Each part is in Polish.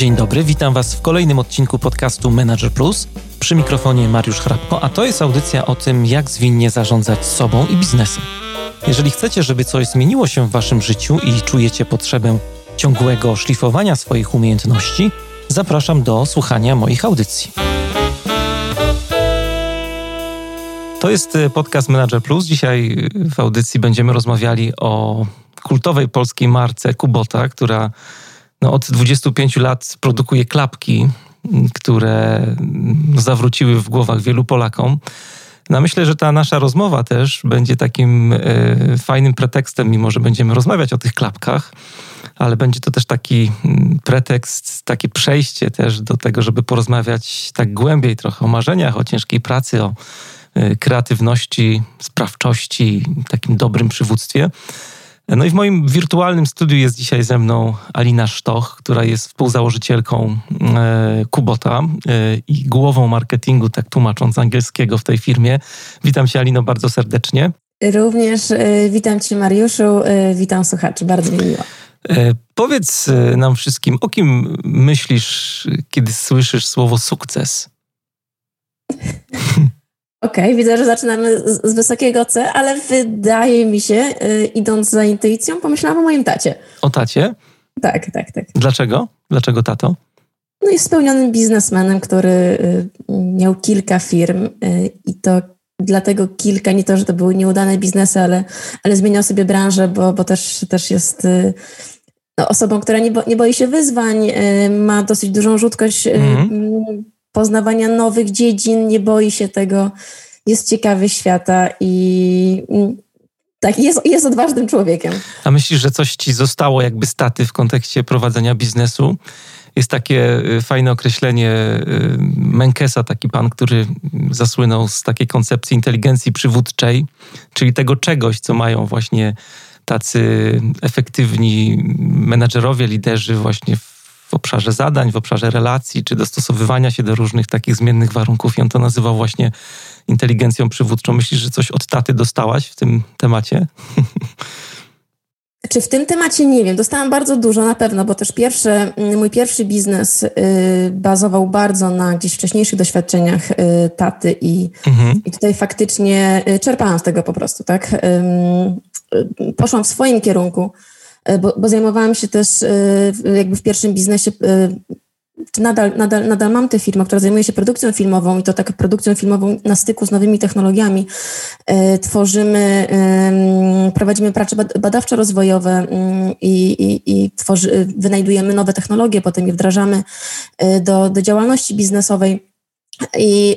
Dzień dobry, witam Was w kolejnym odcinku podcastu Manager Plus. Przy mikrofonie Mariusz Hrabko, a to jest audycja o tym, jak zwinnie zarządzać sobą i biznesem. Jeżeli chcecie, żeby coś zmieniło się w Waszym życiu i czujecie potrzebę ciągłego szlifowania swoich umiejętności, zapraszam do słuchania moich audycji. To jest e, podcast Manager Plus. Dzisiaj w audycji będziemy rozmawiali o kultowej polskiej marce Kubota, która no, od 25 lat produkuje klapki, które zawróciły w głowach wielu Polakom. No myślę, że ta nasza rozmowa też będzie takim e, fajnym pretekstem, mimo że będziemy rozmawiać o tych klapkach, ale będzie to też taki mm, pretekst, takie przejście też do tego, żeby porozmawiać tak głębiej trochę o marzeniach, o ciężkiej pracy, o e, kreatywności, sprawczości, takim dobrym przywództwie. No i w moim wirtualnym studiu jest dzisiaj ze mną Alina Sztoch, która jest współzałożycielką e, Kubota e, i głową marketingu, tak tłumacząc angielskiego w tej firmie. Witam Cię Alino bardzo serdecznie. Również e, witam Cię Mariuszu, witam słuchaczy, bardzo mi miło. Powiedz nam wszystkim, o kim myślisz, kiedy słyszysz słowo sukces? Okej, okay, widzę, że zaczynamy z, z, wysokiego C, ale wydaje mi się, y, idąc za intuicją, pomyślałam o moim tacie. O tacie? Tak, tak, tak. Dlaczego? Dlaczego tato? No jest spełnionym biznesmenem, który y, miał kilka firm y, i to dlatego kilka, nie to, że to były nieudane biznesy, ale, ale zmieniał sobie branżę, bo, bo też, też jest no, osobą, która nie, bo, nie boi się wyzwań, ma dosyć dużą rzutkość mm poznawania nowych dziedzin, nie boi się tego, jest ciekawy świata i mm, tak, jest, jest odważnym człowiekiem. A myślisz, że coś ci zostało jakby staty w kontekście prowadzenia biznesu? Jest takie y, fajne określenie y, Menkesa, taki pan, który zasłynął z takiej koncepcji inteligencji przywódczej, czyli tego czegoś, co mają właśnie tacy efektywni menadżerowie, liderzy właśnie w w obszarze zadań, w obszarze relacji, czy dostosowywania się do różnych takich zmiennych warunków. I on to nazywał właśnie inteligencją przywódczą. Myślisz, że coś od taty dostałaś w tym temacie? Czy w tym temacie nie wiem. Dostałam bardzo dużo na pewno, bo też pierwszy, mm, mój pierwszy biznes y, bazował bardzo na gdzieś wcześniejszych doświadczeniach y, taty i, mhm. i tutaj faktycznie y, czerpałam z tego po prostu, tak? Poszłam w swoim kierunku bo, bo zajmowałam się też e, jakby w pierwszym biznesie e, nadal, nadal, nadal mam tę firmę, która zajmuje się produkcją filmową i to taką produkcją filmową na styku z nowymi technologiami. Tworzymy, prowadzimy prace badawczo-rozwojowe mm, i, i, tworzy, wynajdujemy nowe technologie, potem je wdrażamy do, do działalności biznesowej. I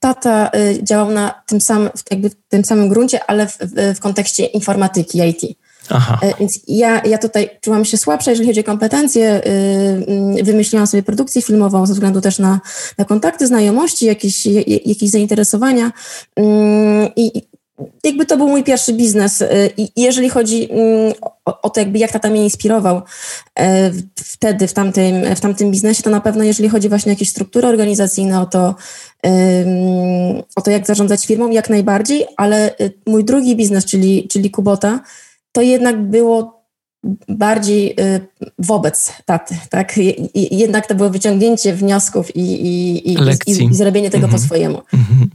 tata działał na tym samym, jakby w tym samym gruncie, ale w, w kontekście informatyki IT. Aha. E, więc ja, ja tutaj czułam się słabsza, jeżeli chodzi o kompetencje. Y, y, wymyśliłam sobie produkcję filmową ze względu też na, na kontakty, znajomości, jakieś, jakieś zainteresowania. Mm, I jakby to był mój pierwszy biznes. Y, I jeżeli chodzi mm, o, to, jakby jak tata mnie inspirował wtedy, w tamtym, w tamtym biznesie, to na pewno jeżeli chodzi właśnie o jakieś struktury organizacyjne, o to, o to jak zarządzać firmą, jak najbardziej, ale mój drugi biznes, czyli, czyli Kubota, to jednak było bardziej y, wobec taty, tak? I, jednak to było wyciągnięcie wniosków i, i, i, i, i zrobienie tego po swojemu. Mm -hmm.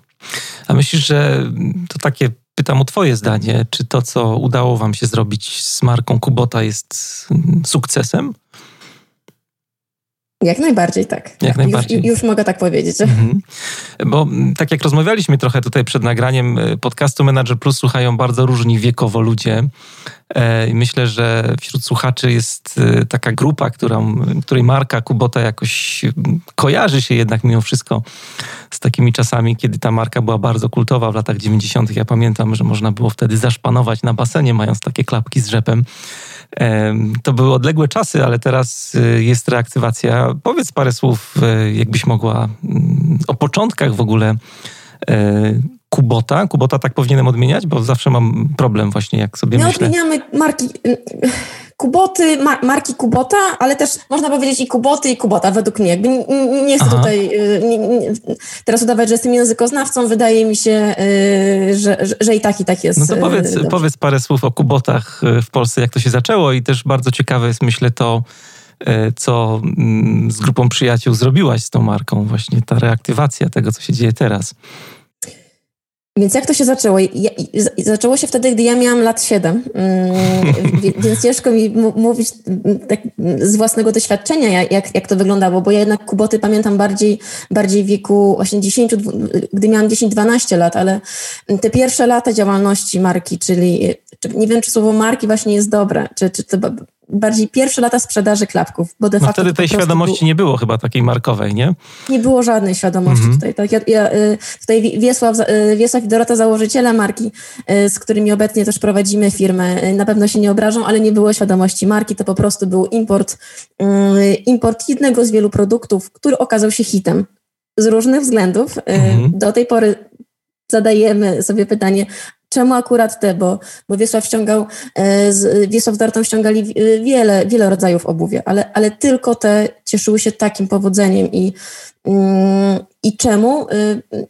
A myślisz, że to takie, pytam o twoje zdanie, czy to, co udało wam się zrobić z marką Kubota jest sukcesem? Jak najbardziej tak. Jak tak. najbardziej. Już, już, mogę tak powiedzieć. Mhm. Bo tak jak rozmawialiśmy trochę tutaj przed nagraniem y, podcastu Manager Plus, słuchają bardzo różni wiekowo ludzie. E, myślę, że wśród słuchaczy jest y, taka grupa, którą, której marka Kubota jakoś kojarzy się jednak mimo wszystko z takimi czasami, kiedy ta marka była bardzo kultowa w latach 90. Ja pamiętam, że można było wtedy zaszpanować na basenie, mając takie klapki z rzepem. To były odległe czasy, ale teraz y, jest reaktywacja. Powiedz parę słów, jakbyś mogła o początkach w ogóle Kubota. Kubota tak powinienem odmieniać, bo zawsze mam problem właśnie, jak sobie My myślę. odmieniamy marki Kuboty, mar marki Kubota, ale też można powiedzieć i Kuboty, i Kubota, według mnie. Jakby nie, chcę Aha. tutaj nie, nie, teraz udawać, że jestem językoznawcą. Wydaje mi się, że, że, że, i tak, i tak jest. No to powiedz, powiedz parę słów o Kubotach w Polsce, jak to się zaczęło i też bardzo ciekawe jest, myślę, to co mm, z grupą przyjaciół zrobiłaś z tą marką, właśnie ta reaktywacja tego, co się dzieje teraz. Więc jak to się zaczęło? Ja, zaczęło się wtedy, gdy ja miałam lat 7, mm, więc ciężko mi mówić mm, tak z własnego doświadczenia, jak, jak to wyglądało, bo ja jednak Kuboty pamiętam bardziej, bardziej w wieku właśnie 10, gdy miałam 10-12 lat, ale te pierwsze lata działalności marki, czyli nie wiem, czy słowo marki właśnie jest dobre, czy, czy to bardziej pierwsze lata sprzedaży klapków, bo de no facto... wtedy tej świadomości był... nie było chyba takiej markowej, nie? Nie było żadnej świadomości mm -hmm. tutaj. Tak, ja, ja, y, tutaj Wiesław, y, Wiesław i Dorota, założyciele marki, y, z którymi obecnie też prowadzimy firmę, na pewno się nie obrażą, ale nie było świadomości marki, to po prostu był import, import jednego z wielu produktów, który okazał się hitem. Z różnych względów. Mm -hmm. Do tej pory zadajemy sobie pytanie, Czemu akurat te? Bo, bo Wiesław ściągał, e, z, Wiesław z Dorotą ściągali wiele, wiele rodzajów obuwia, ale, ale tylko te cieszyły się takim powodzeniem. I, mm, i czemu? Y,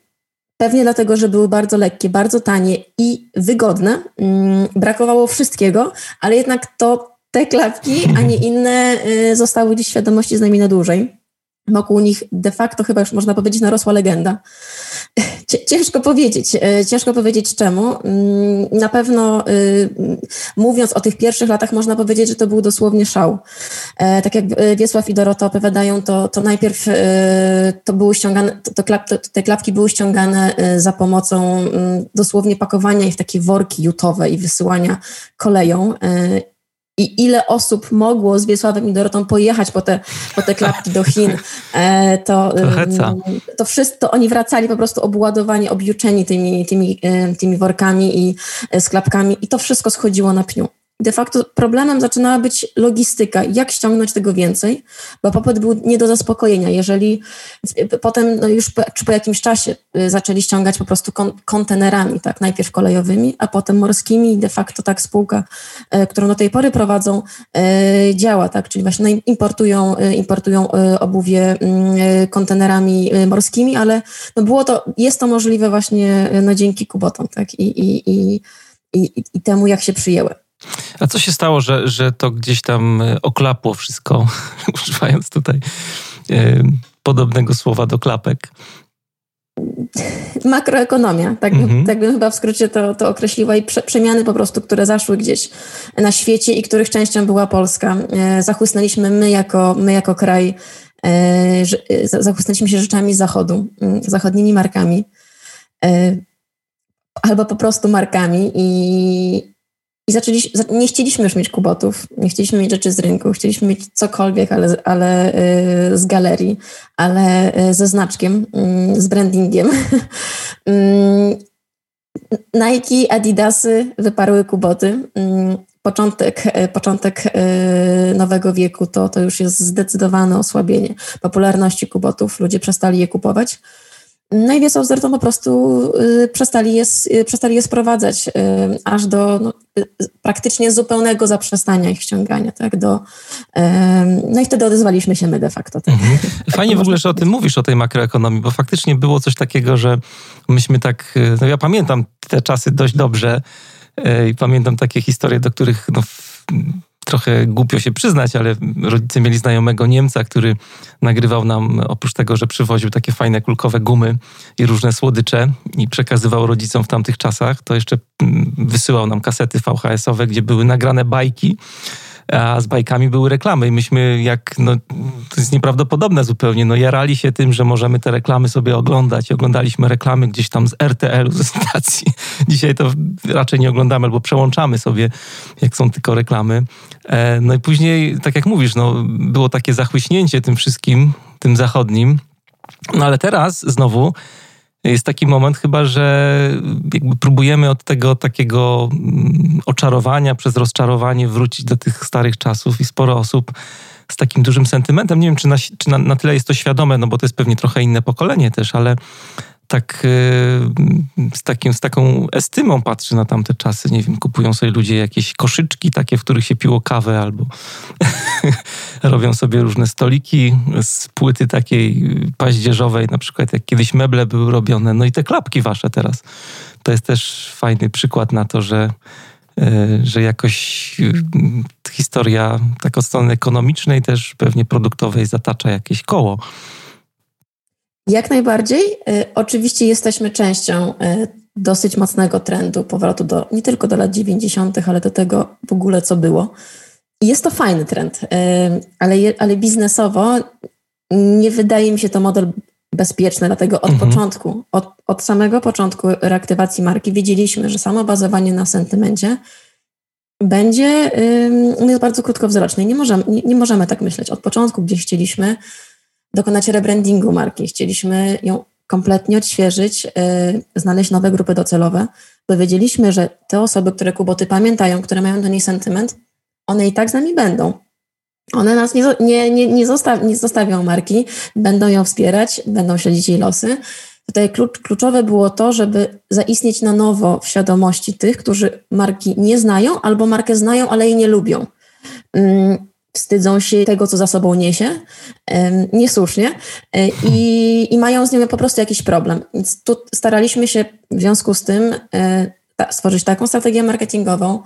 pewnie dlatego, że były bardzo lekkie, bardzo tanie i wygodne. Mm, brakowało wszystkiego, ale jednak to te klapki, a nie inne zostały dziś w świadomości z nami na dłużej wokół nich de facto chyba już można powiedzieć narosła legenda. Ciężko powiedzieć, e, ciężko powiedzieć czemu. Mm, na pewno y, mówiąc o tych pierwszych latach można powiedzieć, że to był dosłownie szał. E, tak jak e, Wiesław i Dorota opowiadają, to, to najpierw to były ściągane, to, to, te klapki były ściągane za pomocą mm, dosłownie pakowania ich w takie worki jutowe i wysyłania koleją i ile osób mogło z Wiesławem i Dorotą pojechać po te, po te klapki do Chin, e, to, to wszystko, oni wracali po prostu obładowani, objuczeni tymi, tymi, e, tymi workami i e, z klapkami i to wszystko schodziło na pniu de facto problemem zaczynała być logistyka, jak ściągnąć tego więcej, bo popyt był nie do zaspokojenia. Jeżeli potem no już po, czy po jakimś czasie y, zaczęli ściągać po prostu kon, kontenerami, tak, najpierw kolejowymi, a potem morskimi de facto tak spółka, y, którą do tej pory prowadzą, y, działa, tak, czyli właśnie no, importują, importują obuwie mm, kontenerami morskimi, ale no było to, jest to możliwe właśnie no dzięki Kubotom, tak, i, i, i, i temu, jak się przyjęły. A co się stało, że, że to gdzieś tam e, oklapło wszystko, używając tutaj e, podobnego słowa do klapek? Makroekonomia, tak, mhm. tak bym chyba w skrócie to, to określiła i prze, przemiany po prostu, które zaszły gdzieś na świecie i których częścią była Polska. E, zachłysnęliśmy my jako, my jako kraj, e zachłysnęliśmy się rzeczami z zachodu, zachodnimi markami albo po prostu markami i, i zaczęliśmy, nie chcieliśmy już mieć kubotów, nie chcieliśmy mieć rzeczy z rynku, chcieliśmy mieć cokolwiek, ale, ale y, z galerii, ale y, ze znaczkiem, y, z brandingiem. Nike, Adidasy wyparły kuboty. Początek, początek nowego wieku to, to już jest zdecydowane osłabienie popularności kubotów. Ludzie przestali je kupować. Wiesław zresztą po prostu y, przestali, je, y, przestali je sprowadzać y, aż do no, praktycznie zupełnego zaprzestania ich ściągania, tak, do, no i wtedy odezwaliśmy się my de facto. Tak. Mhm. Fajnie w ogóle, że o tym mówisz, o tej makroekonomii, bo faktycznie było coś takiego, że myśmy tak, no ja pamiętam te czasy dość dobrze i pamiętam takie historie, do których no, trochę głupio się przyznać, ale rodzice mieli znajomego Niemca, który nagrywał nam, oprócz tego, że przywoził takie fajne kulkowe gumy i różne słodycze i przekazywał rodzicom w tamtych czasach, to jeszcze mm, wysyłał nam kasety VHS-owe, gdzie były nagrane bajki a z bajkami były reklamy i myśmy jak, no to jest nieprawdopodobne zupełnie, no jarali się tym, że możemy te reklamy sobie oglądać. Oglądaliśmy reklamy gdzieś tam z RTL-u, ze stacji. Dzisiaj to raczej nie oglądamy albo przełączamy sobie, jak są tylko reklamy. E, no i później, tak jak mówisz, no było takie zachłyśnięcie tym wszystkim, tym zachodnim. No ale teraz znowu jest taki moment chyba, że jakby próbujemy od tego takiego mm, oczarowania przez rozczarowanie wrócić do tych starych czasów i sporo osób z takim dużym sentymentem, nie wiem czy, na, czy na, na tyle jest to świadome, no bo to jest pewnie trochę inne pokolenie też, ale tak y, z, takim, z taką estymą patrzy na tamte czasy. Nie wiem, kupują sobie ludzie jakieś koszyczki takie, w których się piło kawę albo robią sobie różne stoliki z płyty takiej paździerzowej, na przykład jak kiedyś meble były robione. No i te klapki wasze teraz. To jest też fajny przykład na to, że że jakoś historia tak od strony ekonomicznej też pewnie produktowej zatacza jakieś koło. Jak najbardziej. Oczywiście jesteśmy częścią dosyć mocnego trendu powrotu do nie tylko do lat 90., ale do tego w ogóle, co było. I jest to fajny trend, ale, ale biznesowo nie wydaje mi się to model bezpieczny, dlatego od mhm. początku, od, od samego początku reaktywacji marki wiedzieliśmy, że samo bazowanie na sentymencie będzie um, jest bardzo krótkowzroczne. Nie możemy, nie, nie możemy tak myśleć. Od początku gdzieś chcieliśmy dokonać rebrandingu marki, chcieliśmy ją kompletnie odświeżyć, yy, znaleźć nowe grupy docelowe, bo wiedzieliśmy, że te osoby, które Kuboty pamiętają, które mają do niej sentyment, one i tak z nami będą. One nas nie, nie, nie, nie, zostaw, nie zostawią marki, będą ją wspierać, będą śledzić jej losy. Tutaj klucz, kluczowe było to, żeby zaistnieć na nowo w świadomości tych, którzy marki nie znają albo markę znają, ale jej nie lubią. Wstydzą się tego, co za sobą niesie, niesłusznie e, i, i mają z nią po prostu jakiś problem. Więc tu staraliśmy się w związku z tym e, stworzyć taką strategię marketingową,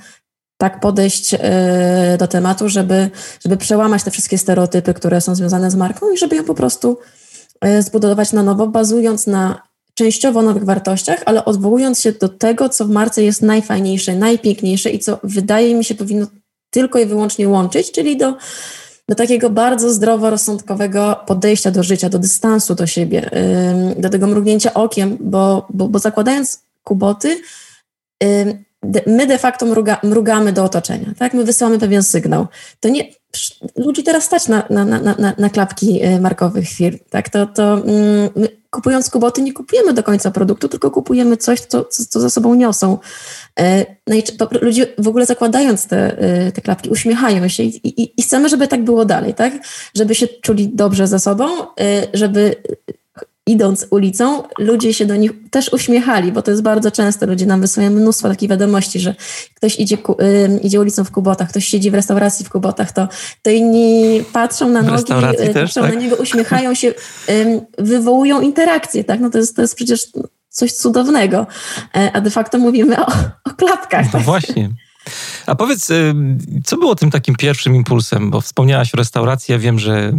tak podejść e, do tematu, żeby, żeby przełamać te wszystkie stereotypy, które są związane z marką i żeby ją po prostu zbudować na nowo, bazując na częściowo nowych wartościach, ale odwołując się do tego, co w marce jest najfajniejsze, najpiękniejsze i co wydaje mi się powinno tylko i wyłącznie łączyć, czyli do, do takiego bardzo zdroworozsądkowego podejścia do życia, do dystansu do siebie, do tego mrugnięcia okiem, bo, bo, bo zakładając kuboty, my de facto mruga, mrugamy do otoczenia, tak? My wysyłamy pewien sygnał. To nie, ludzi teraz stać na, na, na, na, klapki y, markowych firm, tak? To, to mm, kupując kuboty nie kupujemy do końca produktu, tylko kupujemy coś, co, co, co za sobą niosą. E, no ludzie w ogóle zakładając te, y, te klapki uśmiechają się i, i, i chcemy, żeby tak było dalej, tak? Żeby się czuli dobrze ze sobą, y, żeby idąc ulicą, ludzie się do nich też uśmiechali, bo to jest bardzo często. Ludzie nam wysyłają mnóstwo takich wiadomości, że ktoś idzie, y, idzie ulicą w Kubotach, ktoś siedzi w restauracji w Kubotach, to, to inni patrzą na nogi, y, też, patrzą tak? na niego, uśmiechają się, y, wywołują interakcje, tak? No to jest, to jest przecież coś cudownego. E, a de facto mówimy o, o klapkach. No tak? właśnie. A powiedz, y, co było tym takim pierwszym impulsem? Bo wspomniałaś o restauracji. Ja wiem, że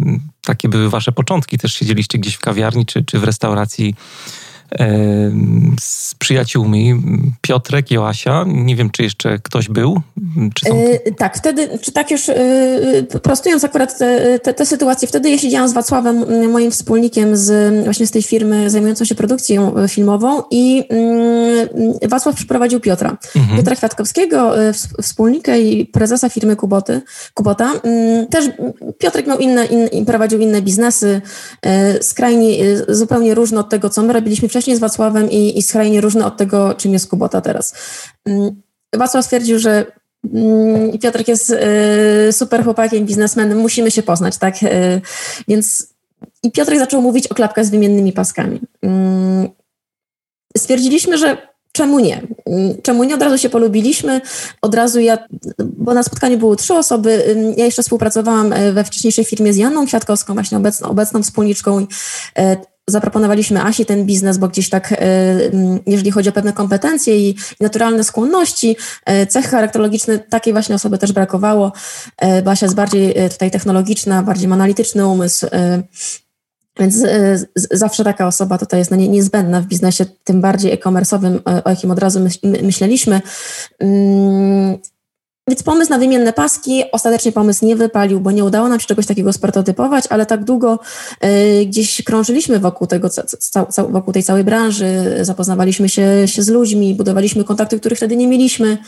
takie były wasze początki. Też siedzieliście gdzieś w kawiarni czy, czy w restauracji z przyjaciółmi, Piotrek, Joasia, nie wiem, czy jeszcze ktoś był? Yy, tak, wtedy, czy tak już yy, prostując akurat te, te, te, sytuacje, wtedy ja siedziałam z Wacławem, moim wspólnikiem z, właśnie z tej firmy zajmującą się produkcją filmową i yy, Wacław przyprowadził Piotra. Mhm. Piotra Kwiatkowskiego, wspólnika i prezesa firmy Kuboty, Kubota. Mm, też Piotrek miał inne, in, prowadził inne biznesy, skrajnie, zupełnie różne od tego, co my robiliśmy wcześniej wcześniej z Wacławem i, i skrajnie różne od tego, czym jest Kubota teraz. Mm, Wacław stwierdził, że mm, Piotrek jest y, super chłopakiem, biznesmenem, musimy się poznać, tak? Y, więc i Piotrek zaczął mówić o klapkach z wymiennymi paskami. Mm, stwierdziliśmy, że czemu nie? Czemu nie? Od razu się polubiliśmy, od razu ja, bo na spotkaniu były trzy osoby, ja jeszcze współpracowałam y, we wcześniejszej firmie z Janą Kwiatkowską, właśnie obecną, obecną wspólniczką zaproponowaliśmy Asi ten biznes, bo gdzieś tak, e, jeżeli chodzi o pewne kompetencje i naturalne skłonności, e, cechy charakterologiczne, takiej właśnie osoby też brakowało. E, bo Asia jest bardziej tutaj technologiczna, bardziej analityczny umysł, więc zawsze taka osoba tutaj jest niezbędna w biznesie, tym bardziej e-commerce'owym, o jakim od razu myśleliśmy. Więc pomysł na wymienne paski, ostatecznie pomysł nie wypalił, bo nie udało nam się czegoś takiego sprototypować, ale tak długo y, gdzieś krążyliśmy wokół tego, ca, ca, wokół tej całej branży, zapoznawaliśmy się, się z ludźmi, budowaliśmy kontakty, których wtedy nie mieliśmy,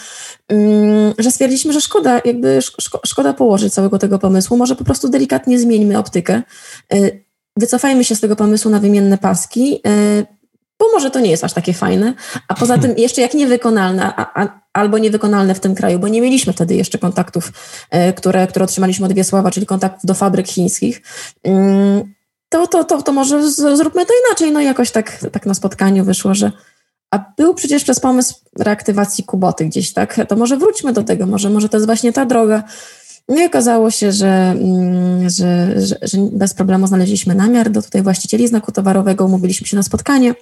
y, że stwierdziliśmy, że szkoda, jakby szko, szkoda położyć całego tego pomysłu, może po prostu delikatnie zmieńmy optykę. Y, wycofajmy się z tego pomysłu na wymienne paski, y, bo może to nie jest aż takie fajne, a poza tym jeszcze jak niewykonalne, a, a, albo niewykonalne w tym kraju, bo nie mieliśmy wtedy jeszcze kontaktów, e, które, które otrzymaliśmy od Wiesława, czyli kontaktów do fabryk chińskich, mm, to, to, to, to może zróbmy to inaczej. No jakoś tak, tak na spotkaniu wyszło, że a był przecież przez pomysł reaktywacji Kuboty gdzieś, tak? To może wróćmy do tego, może, może to jest właśnie ta droga. No i okazało się, że, mm, że, że, że bez problemu znaleźliśmy namiar do tutaj właścicieli znaku towarowego, umówiliśmy się na spotkanie.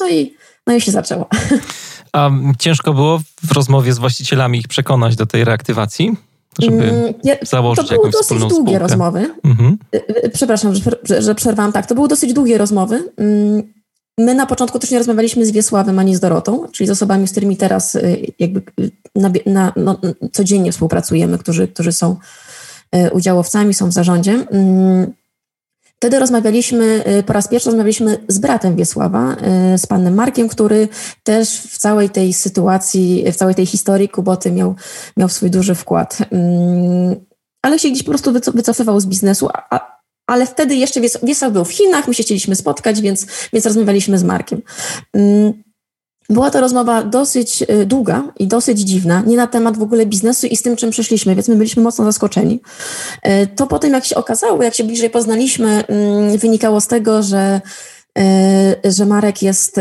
No i, no i się zaczęło. A ciężko było w rozmowie z właścicielami ich przekonać do tej reaktywacji? żeby mm, założyć to były dosyć długie rozmowy. Mhm. Y, y, przepraszam, że, że przerwałam. Tak, to były dosyć długie rozmowy. Mm, my na początku też nie rozmawialiśmy z Wiesławem ani z Dorotą, czyli z osobami, z którymi teraz y, jakby na, na, no, codziennie współpracujemy, którzy, którzy są udziałowcami, są w zarządzie. Mm, Wtedy rozmawialiśmy, y, po raz pierwszy rozmawialiśmy z bratem Wiesława, y, z panem Markiem, który też w całej tej sytuacji, w całej tej historii Kuboty miał, miał swój duży wkład. Mm, ale się gdzieś po prostu wycofywał z biznesu, a, ale wtedy jeszcze Wiesław był w Chinach, my się chcieliśmy spotkać, więc, więc rozmawialiśmy z Markiem. Była to rozmowa dosyć y, długa i dosyć dziwna, nie na temat w ogóle biznesu i z tym, czym przeszliśmy, więc my byliśmy mocno zaskoczeni. Y, to potem, jak się okazało, jak się bliżej poznaliśmy, mm, wynikało z tego, że y, że Marek jest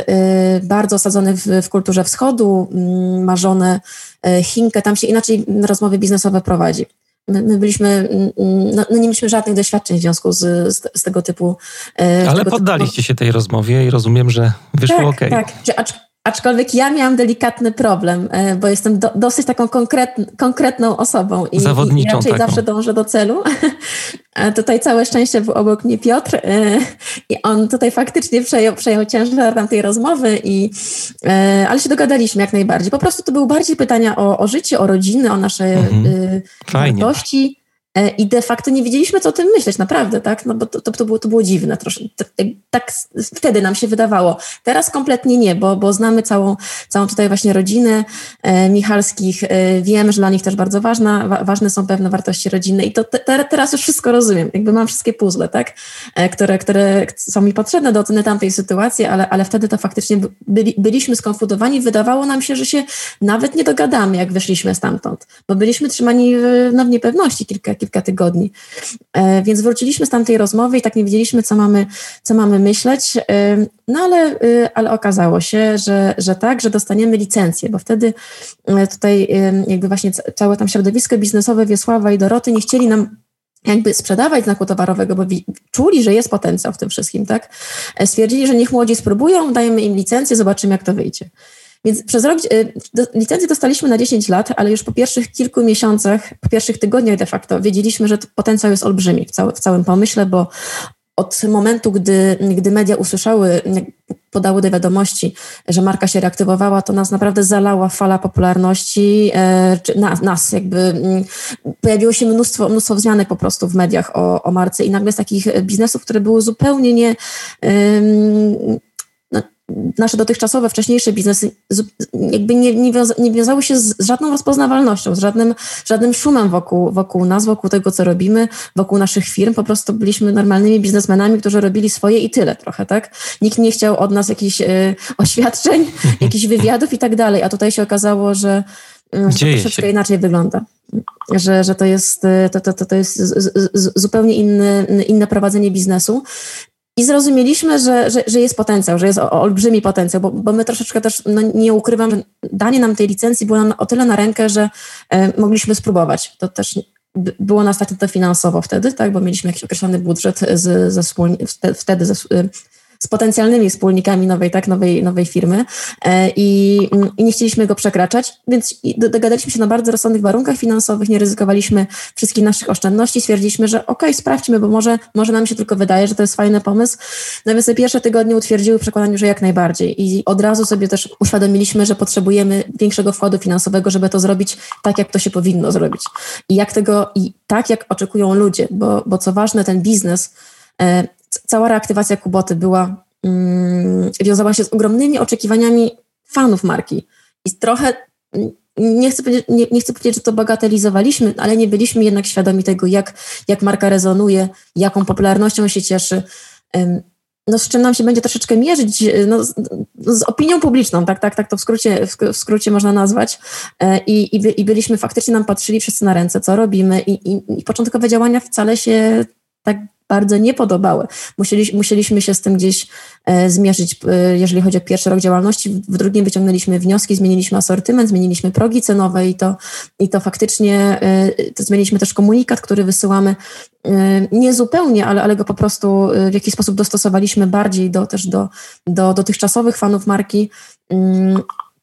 bardzo osadzony w, w kulturze wschodu, mm, ma żonę Chinkę, tam się inaczej rozmowy biznesowe prowadzi. My, my, byliśmy, mm, no, no, nie mieliśmy żadnych doświadczeń w związku z, z, z tego typu. Ale tego poddaliście typu... się tej rozmowie i rozumiem, że wyszło tak, ok. Tak, Aczkolwiek ja miałam delikatny problem, e, bo jestem do, dosyć taką konkret, konkretną osobą i, i raczej taką. zawsze dążę do celu. A tutaj całe szczęście był obok mnie Piotr e, i on tutaj faktycznie przejął, przejął ciężar tamtej rozmowy, i, e, ale się dogadaliśmy jak najbardziej. Po prostu to były bardziej pytania o, o życie, o rodziny, o nasze mhm. wartości E, I de facto nie wiedzieliśmy, co o tym myśleć, naprawdę, tak? No bo to, to, było, to było dziwne troszkę. Tak wtedy nam się wydawało. Teraz kompletnie nie, bo, bo znamy całą, całą tutaj właśnie rodzinę e, Michalskich. E, wiemy, że dla nich też bardzo ważna, wa, ważne są pewne wartości rodzinne i to te, teraz już wszystko rozumiem. Jakby mam wszystkie puzzle, tak? E, które, które są mi potrzebne do oceny tamtej sytuacji, ale, ale wtedy to faktycznie byli, byliśmy skonfudowani. Wydawało nam się, że się nawet nie dogadamy, jak wyszliśmy stamtąd, bo byliśmy trzymani w, no, w niepewności kilka kilka tygodni. E, więc wróciliśmy z tamtej rozmowy i tak nie wiedzieliśmy, co mamy, co mamy myśleć, e, no ale, e, ale okazało się, że, że tak, że dostaniemy licencję, bo wtedy tutaj jakby właśnie całe tam środowisko biznesowe Wiesława i Doroty nie chcieli nam jakby sprzedawać znaku towarowego, bo czuli, że jest potencjał w tym wszystkim, tak? Stwierdzili, że niech młodzi spróbują, dajemy im licencję, zobaczymy, jak to wyjdzie. Więc przez rok y, licencję dostaliśmy na 10 lat, ale już po pierwszych kilku miesiącach, po pierwszych tygodniach de facto wiedzieliśmy, że potencjał jest olbrzymi w, w całym pomyśle, bo od momentu, gdy, gdy media usłyszały, podały do wiadomości, że marka się reaktywowała, to nas naprawdę zalała fala popularności, e, nas, nas jakby mm, pojawiło się mnóstwo, mnóstwo wzmianek po prostu w mediach o, o marce i nagle z takich biznesów, które były zupełnie nie nasze dotychczasowe, wcześniejsze biznesy jakby nie, nie, wiąza, nie wiązały się z żadną rozpoznawalnością, z żadnym, żadnym szumem wokół, wokół nas, wokół tego, co robimy, wokół naszych firm. Po prostu byliśmy normalnymi biznesmenami, którzy robili swoje i tyle trochę, tak? Nikt nie chciał od nas jakichś y, oświadczeń, jakichś wywiadów i tak dalej, a tutaj się okazało, że, y, że to troszeczkę się. inaczej wygląda. Że, że to jest, y, to, to, to, to jest z, z, zupełnie inny, inne prowadzenie biznesu. I zrozumieliśmy, że, że, że jest potencjał, że jest olbrzymi potencjał, bo, bo my troszeczkę też, no nie ukrywam, że danie nam tej licencji było o tyle na rękę, że e, mogliśmy spróbować. To też było nas tak to finansowo wtedy, tak, bo mieliśmy jakiś określony budżet z, ze wtedy ze, z potencjalnymi wspólnikami nowej, tak, nowej, nowej firmy e, i, i nie chcieliśmy go przekraczać, więc dogadaliśmy się na bardzo rozsądnych warunkach finansowych, nie ryzykowaliśmy wszystkich naszych oszczędności, stwierdziliśmy, że okej, okay, sprawdźmy, bo może, może nam się tylko wydaje, że to jest fajny pomysł. No więc te pierwsze tygodnie utwierdziły w przekonaniu, że jak najbardziej i od razu sobie też uświadomiliśmy, że potrzebujemy większego wkładu finansowego, żeby to zrobić tak, jak to się powinno zrobić. I jak tego, i tak, jak oczekują ludzie, bo, bo co ważne, ten biznes e, cała reaktywacja Kuboty była, mm, wiązała się z ogromnymi oczekiwaniami fanów marki. I trochę, mm, nie chcę, powiedzieć, nie, nie, chcę powiedzieć, że to bagatelizowaliśmy, ale nie byliśmy jednak świadomi tego, jak, jak marka rezonuje, jaką popularnością się cieszy. No, z czym nam się będzie troszeczkę mierzyć, no, z, z opinią publiczną, tak, tak, tak to w skrócie, w, skrócie można nazwać. E, I, i, I byliśmy faktycznie, nam patrzyli wszyscy na ręce, co robimy, i, i, i początkowe działania wcale się tak bardzo nie podobały. Musieli, musieliśmy się z tym gdzieś e, zmierzyć, e, jeżeli chodzi o pierwszy rok działalności. W drugim wyciągnęliśmy wnioski, zmieniliśmy asortyment, zmieniliśmy progi cenowe i to, i to faktycznie e, to zmieniliśmy też komunikat, który wysyłamy nie zupełnie, ale, ale go po prostu w jakiś sposób dostosowaliśmy bardziej do, też do, do dotychczasowych fanów marki.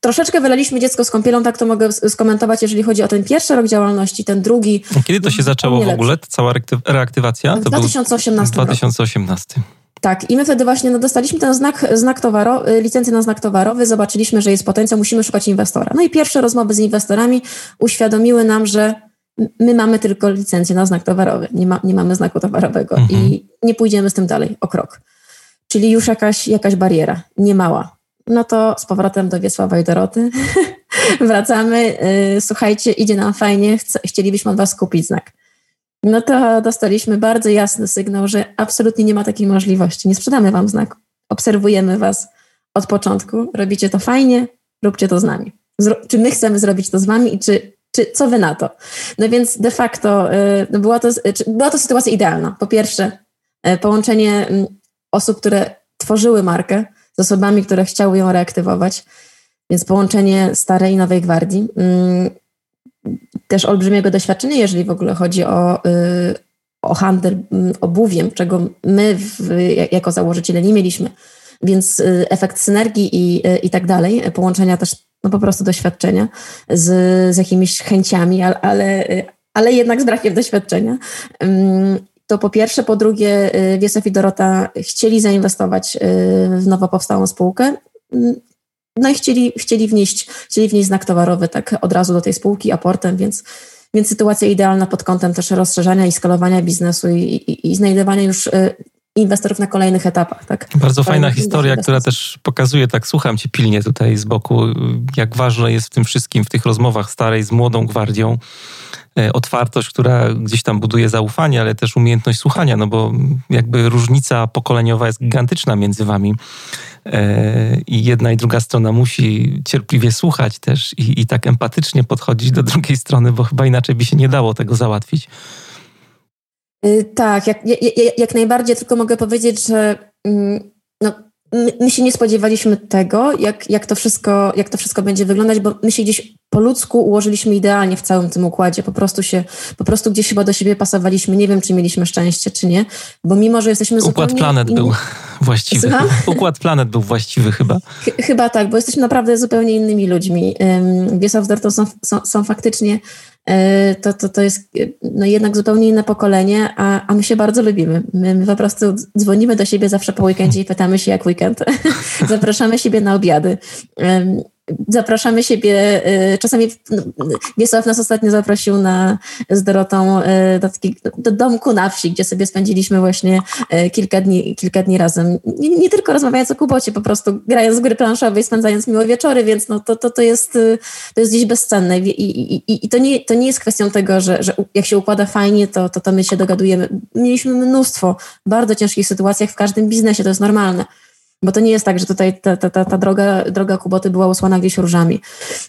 Troszeczkę wylaliśmy dziecko z kąpielą, tak to mogę skomentować, jeżeli chodzi o ten pierwszy rok działalności, ten drugi. Kiedy to się zaczęło w ogóle, ta cała reaktywacja? W 2018 był 2018. Roku. Tak, i my wtedy właśnie no, dostaliśmy ten znak, znak towarowy, y, licencję na znak towarowy, zobaczyliśmy, że jest potencjał, musimy szukać inwestora. No i pierwsze rozmowy z inwestorami uświadomiły nam, że my mamy tylko licencję na znak towarowy, nie, ma, nie mamy znaku towarowego mhm. i nie pójdziemy z tym dalej o krok. Czyli już jakaś, jakaś bariera, nie mała. No to z powrotem do Wiesława i Doroty wracamy. Yy, słuchajcie, idzie nam fajnie, chcielibyśmy od Was kupić znak. No to dostaliśmy bardzo jasny sygnał, że absolutnie nie ma takiej możliwości. Nie sprzedamy Wam znaku. Obserwujemy Was od początku, robicie to fajnie, róbcie to z nami. Zro czy my chcemy zrobić to z Wami i czy, czy co Wy na to? No więc de facto yy, była, to, yy, była to sytuacja idealna. Po pierwsze, yy, połączenie mm, osób, które tworzyły markę, z osobami, które chciały ją reaktywować. Więc połączenie starej i nowej gwardii. Mm, też olbrzymiego doświadczenia, jeżeli w ogóle chodzi o, y, o handel mm, obuwiem, czego my w, jako założyciele nie mieliśmy. Więc y, efekt synergii i, y, i tak dalej, połączenia też no po prostu doświadczenia z, z jakimiś chęciami, ale, ale, ale jednak z brakiem doświadczenia. To po pierwsze, po drugie y, Wiesław i Dorota chcieli zainwestować y, w nowo powstałą spółkę, mm, no i chcieli, chcieli, wnieść, chcieli wnieść znak towarowy tak od razu do tej spółki aportem, więc, więc sytuacja idealna pod kątem też rozszerzania i skalowania biznesu i, i, i znajdowania już y, inwestorów na kolejnych etapach. Tak? Bardzo fajna historia, która też pokazuje, tak słucham cię pilnie tutaj z boku, jak ważne jest w tym wszystkim, w tych rozmowach starej z młodą gwardią, E, otwartość, która gdzieś tam buduje zaufanie, ale też umiejętność słuchania, no bo jakby różnica pokoleniowa jest gigantyczna między wami. E, I jedna i druga strona musi cierpliwie słuchać też i, i tak empatycznie podchodzić do drugiej strony, bo chyba inaczej by się nie dało tego załatwić. Y, tak, jak, jak, jak najbardziej, tylko mogę powiedzieć, że mm, no, my, my, się nie spodziewaliśmy tego, jak, jak, to wszystko, jak to wszystko będzie wyglądać, bo my się gdzieś po ludzku ułożyliśmy idealnie w całym tym układzie. Po prostu się, po prostu gdzieś chyba do siebie pasowaliśmy. Nie wiem, czy mieliśmy szczęście, czy nie, bo mimo, że jesteśmy Układ zupełnie... planet inni... był właściwy. Słucham? Układ planet był właściwy chyba. Ch chyba tak, bo jesteśmy naprawdę zupełnie innymi ludźmi. Wiesław z są, są, są faktycznie to, to, to jest no jednak zupełnie inne pokolenie, a, a my się bardzo lubimy. My, my po prostu dzwonimy do siebie zawsze po weekendzie i pytamy się, jak weekend. Zapraszamy siebie na obiady zapraszamy siebie, y, czasami no, Wiesław nas ostatnio zaprosił na, z Dorotą y, do, taki, do domku na wsi, gdzie sobie spędziliśmy właśnie y, kilka dni, kilka dni razem. Nie, nie tylko rozmawiając o Kubocie, po prostu grając w gry planszowe spędzając miłe wieczory, więc no to, to, to, jest, to jest gdzieś bezcenne i, i, i, i to, nie, to nie jest kwestią tego, że, że jak się układa fajnie, to, to, to my się dogadujemy. Mieliśmy mnóstwo bardzo ciężkich sytuacjach w każdym biznesie, to jest normalne. Bo to nie jest tak, że tutaj ta, ta, ta, ta droga, droga Kuboty była usłana gdzieś różami.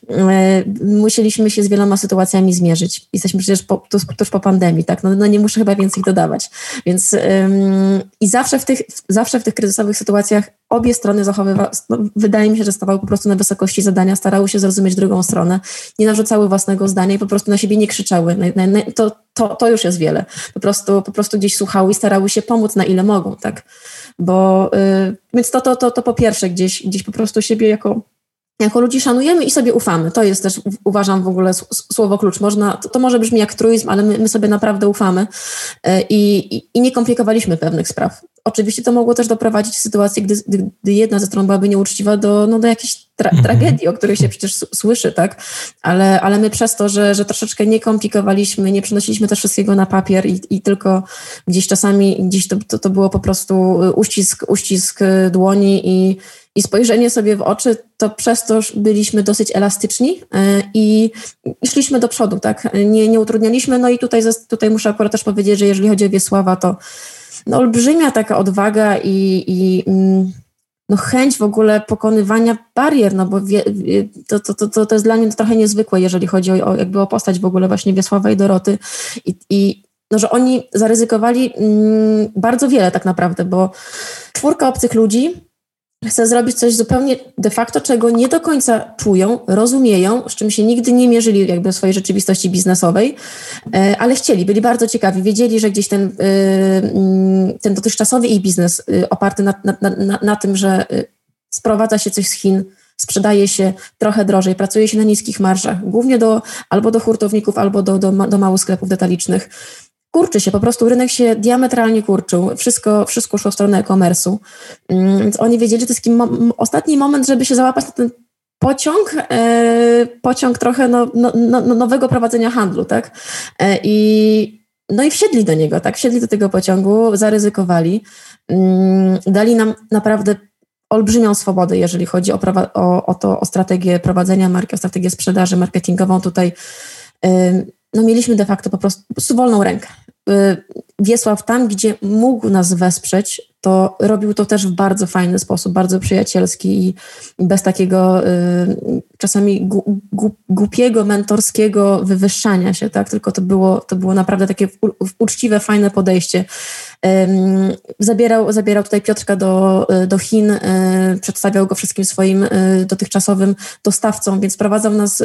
E, musieliśmy się z wieloma sytuacjami zmierzyć. Jesteśmy przecież po, tuż, tuż po pandemii, tak? No, no, nie muszę chyba więcej dodawać. Więc ym, i zawsze w, tych, zawsze w tych kryzysowych sytuacjach obie strony zachowywały, no, wydaje mi się, że stawały po prostu na wysokości zadania, starały się zrozumieć drugą stronę, nie narzucały własnego zdania i po prostu na siebie nie krzyczały. To, to, to już jest wiele. Po prostu, po prostu gdzieś słuchały i starały się pomóc na ile mogą, tak? Bo, yy, więc to, to, to, to po pierwsze gdzieś, gdzieś po prostu siebie jako jako ludzi szanujemy i sobie ufamy. To jest też, uważam, w ogóle słowo klucz. Można, to, to może brzmi jak truizm, ale my, my sobie naprawdę ufamy y, i, i, nie komplikowaliśmy pewnych spraw. Oczywiście to mogło też doprowadzić w sytuacji, gdy, gdy jedna ze stron byłaby nieuczciwa do, no, do jakiejś tra mhm. tragedii, o której się przecież słyszy, tak? Ale, ale my przez to, że, że troszeczkę nie komplikowaliśmy, nie przenosiliśmy też wszystkiego na papier i, i tylko gdzieś czasami gdzieś to, to, to było po prostu uścisk, uścisk dłoni i, i spojrzenie sobie w oczy, to przez to byliśmy dosyć elastyczni e, i, i szliśmy do przodu, tak? Nie, nie utrudnialiśmy. No i tutaj, tutaj muszę akurat też powiedzieć, że jeżeli chodzi o Wiesława, to no, olbrzymia taka odwaga i, i mm, no, chęć w ogóle pokonywania barier, no bo wie, to, to, to, to jest dla mnie trochę niezwykłe, jeżeli chodzi o, jakby o postać w ogóle właśnie Wiesława i Doroty. I, i no, że oni zaryzykowali mm, bardzo wiele tak naprawdę, bo czwórka obcych ludzi chce zrobić coś zupełnie de facto, czego nie do końca czują, rozumieją, z czym się nigdy nie mierzyli jakby w swojej rzeczywistości biznesowej, e, ale chcieli, byli bardzo ciekawi, wiedzieli, że gdzieś ten, e, mm, ten dotychczasowy ich biznes e, oparty na, na, na, na tym, że sprowadza się coś z Chin, sprzedaje się trochę drożej, pracuje się na niskich marżach, głównie do, albo do hurtowników, albo do, do, do małych sklepów detalicznych. Kurczy się, po prostu rynek się diametralnie kurczył, wszystko, wszystko szło w stronę e-commerce'u, mm, więc oni wiedzieli, że to jest taki mo ostatni moment, żeby się załapać na ten pociąg, e, pociąg trochę no, no, no, nowego prowadzenia handlu, tak? E, I, no i wsiedli do niego, tak? Wsiedli do tego pociągu, zaryzykowali, mm, dali nam naprawdę olbrzymią swobodę, jeżeli chodzi o, o, o, to, o strategię prowadzenia marki, o strategię sprzedaży marketingową. Tutaj no, mieliśmy de facto po prostu, wolną rękę. Y, Wiesław tam, gdzie mógł nas wesprzeć, to robił to też w bardzo fajny sposób, bardzo przyjacielski i bez takiego y, czasami gu, gu, głupiego, mentorskiego wywyższania się, tak? Tylko to było, to było naprawdę takie uczciwe, fajne podejście. Zabierał, zabierał tutaj Piotrka do, do Chin, y, przedstawiał go wszystkim swoim dotychczasowym dostawcom, więc prowadzał nas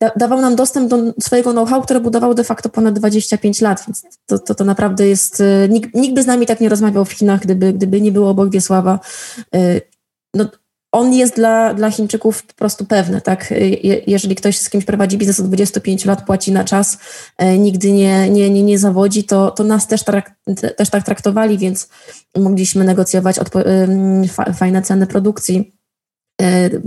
da, dawał nam dostęp do swojego know-how, które budował de facto ponad 25 lat, więc to, to, to naprawdę jest, y, nikt, nikt by z nami tak nie rozmawiał w Chinach, gdyby, gdyby nie było obok Wiesława. Y, no, on jest dla, dla Chińczyków po prostu pewny, tak? Je, jeżeli ktoś z kimś prowadzi biznes od 25 lat, płaci na czas, nigdy nie, nie, nie, nie zawodzi, to, to nas też, trak, też tak traktowali, więc mogliśmy negocjować odpo- fajne ceny produkcji E,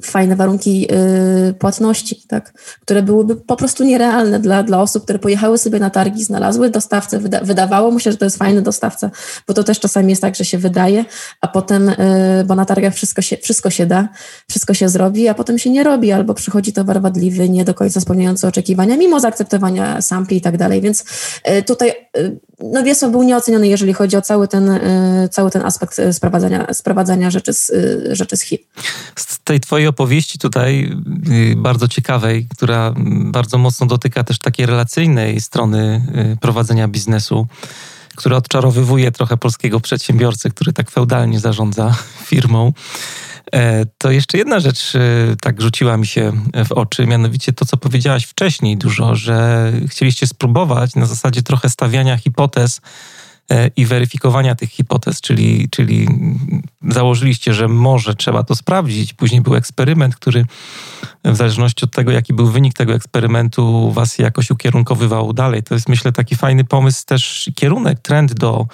fajne warunki e, płatności, tak, które byłyby po prostu nierealne dla, dla osób, które pojechały sobie na targi, znalazły dostawcę, wyda, wydawało mu się, że to jest fajny dostawca, bo to też czasami jest tak, że się wydaje, a potem, e, bo na targach wszystko się, wszystko się da, wszystko się zrobi, a potem się nie robi, albo przychodzi towar wadliwy, nie do końca spełniający oczekiwania, mimo zaakceptowania sampli i tak dalej, więc tutaj no Wiesław był nieoceniony, jeżeli chodzi o cały ten, cały ten aspekt sprowadzania, sprowadzania rzeczy z, rzeczy z Chin tej twojej opowieści tutaj, y, bardzo ciekawej, która bardzo mocno dotyka też takiej relacyjnej strony y, prowadzenia biznesu, która odczarowywuje trochę polskiego przedsiębiorcę, który tak feudalnie zarządza firmą. E, to jeszcze jedna rzecz y, tak rzuciła mi się w oczy, mianowicie to, co powiedziałaś wcześniej dużo, że chcieliście spróbować na zasadzie trochę stawiania hipotez i weryfikowania tych hipotez, czyli, czyli założyliście, że może trzeba to sprawdzić. Później był eksperyment, który w zależności od tego, jaki był wynik tego eksperymentu, was jakoś ukierunkowywał dalej. To jest, myślę, taki fajny pomysł, też kierunek, trend do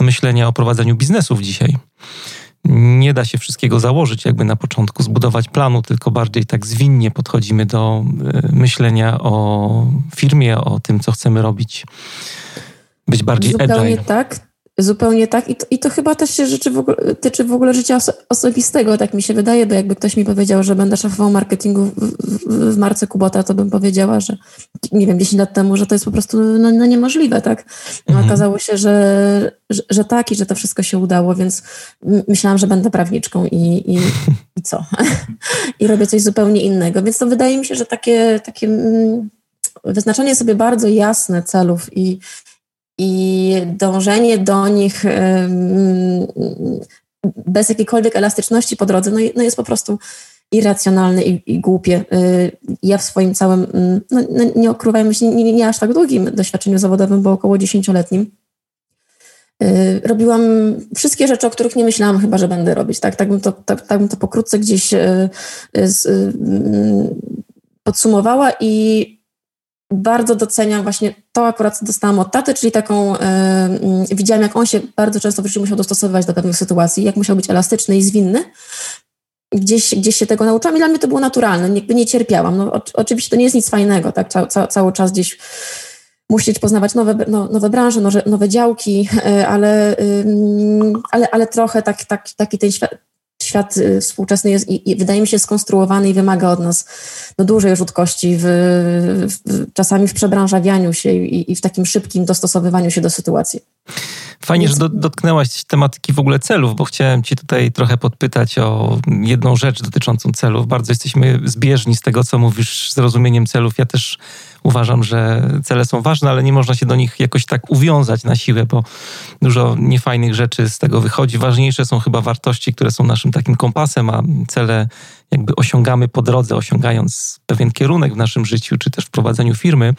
myślenia o prowadzeniu biznesów dzisiaj. Nie da się wszystkiego założyć jakby na początku, zbudować planu, tylko bardziej tak zwinnie podchodzimy do e, myślenia o firmie, o tym, co chcemy robić być bardziej Zupełnie agile. tak. Zupełnie tak. I to, I to chyba też się rzeczy w ogóle, tyczy w ogóle życia oso osobistego, tak mi się wydaje, bo jakby ktoś mi powiedział, że będę szefową marketingu w, w, w marce Kubota, to bym powiedziała, że nie wiem, 10 lat temu, że to jest po prostu no, no niemożliwe, tak? No, mhm. Okazało się, że, że, że, tak i że to wszystko się udało, więc myślałam, że będę prawniczką i, i, i co? I robię coś zupełnie innego. Więc to wydaje mi się, że takie, takie mm, wyznaczanie sobie bardzo jasne celów i i dążenie do nich bez jakiejkolwiek elastyczności po drodze no, no jest po prostu irracjonalne i, i, głupie. Y, ja w swoim całym, no, no, nie ukrywajmy się, nie, nie aż tak długim doświadczeniu zawodowym, bo około dziesięcioletnim, y, robiłam wszystkie rzeczy, o których nie myślałam chyba, że będę robić. Tak, tak, bym, to, tak, tak bym to pokrótce gdzieś y, podsumowała i bardzo doceniam właśnie to akurat, dostałam od taty, czyli taką, yy, widziałam jak on się bardzo często w życiu musiał dostosowywać do pewnych sytuacji, jak musiał być elastyczny i zwinny. Gdzieś, gdzieś się tego nauczyłam i dla mnie to było naturalne, jakby nie cierpiałam. No, o, oczywiście to nie jest nic fajnego, tak, ca, ca, cały czas gdzieś musieć poznawać nowe, no, nowe branże, nowe, nowe działki, yy, ale, yy, ale, ale trochę tak, tak, taki ten świat, świat y, współczesny jest i, i, wydaje mi się skonstruowany i wymaga od nas no, dużej rzutkości, w, w, czasami w przebranżawianiu się i, i, w takim szybkim dostosowywaniu się do sytuacji. Fajnie, że do, dotknęłaś tematyki w ogóle celów, bo chciałem Ci tutaj trochę podpytać o jedną rzecz dotyczącą celów. Bardzo jesteśmy zbieżni z tego, co mówisz, zrozumieniem celów. Ja też uważam, że cele są ważne, ale nie można się do nich jakoś tak uwiązać na siłę, bo dużo niefajnych rzeczy z tego wychodzi. Ważniejsze są chyba wartości, które są naszym takim kompasem, a cele jakby osiągamy po drodze, osiągając pewien kierunek w naszym życiu, czy też w prowadzeniu firmy.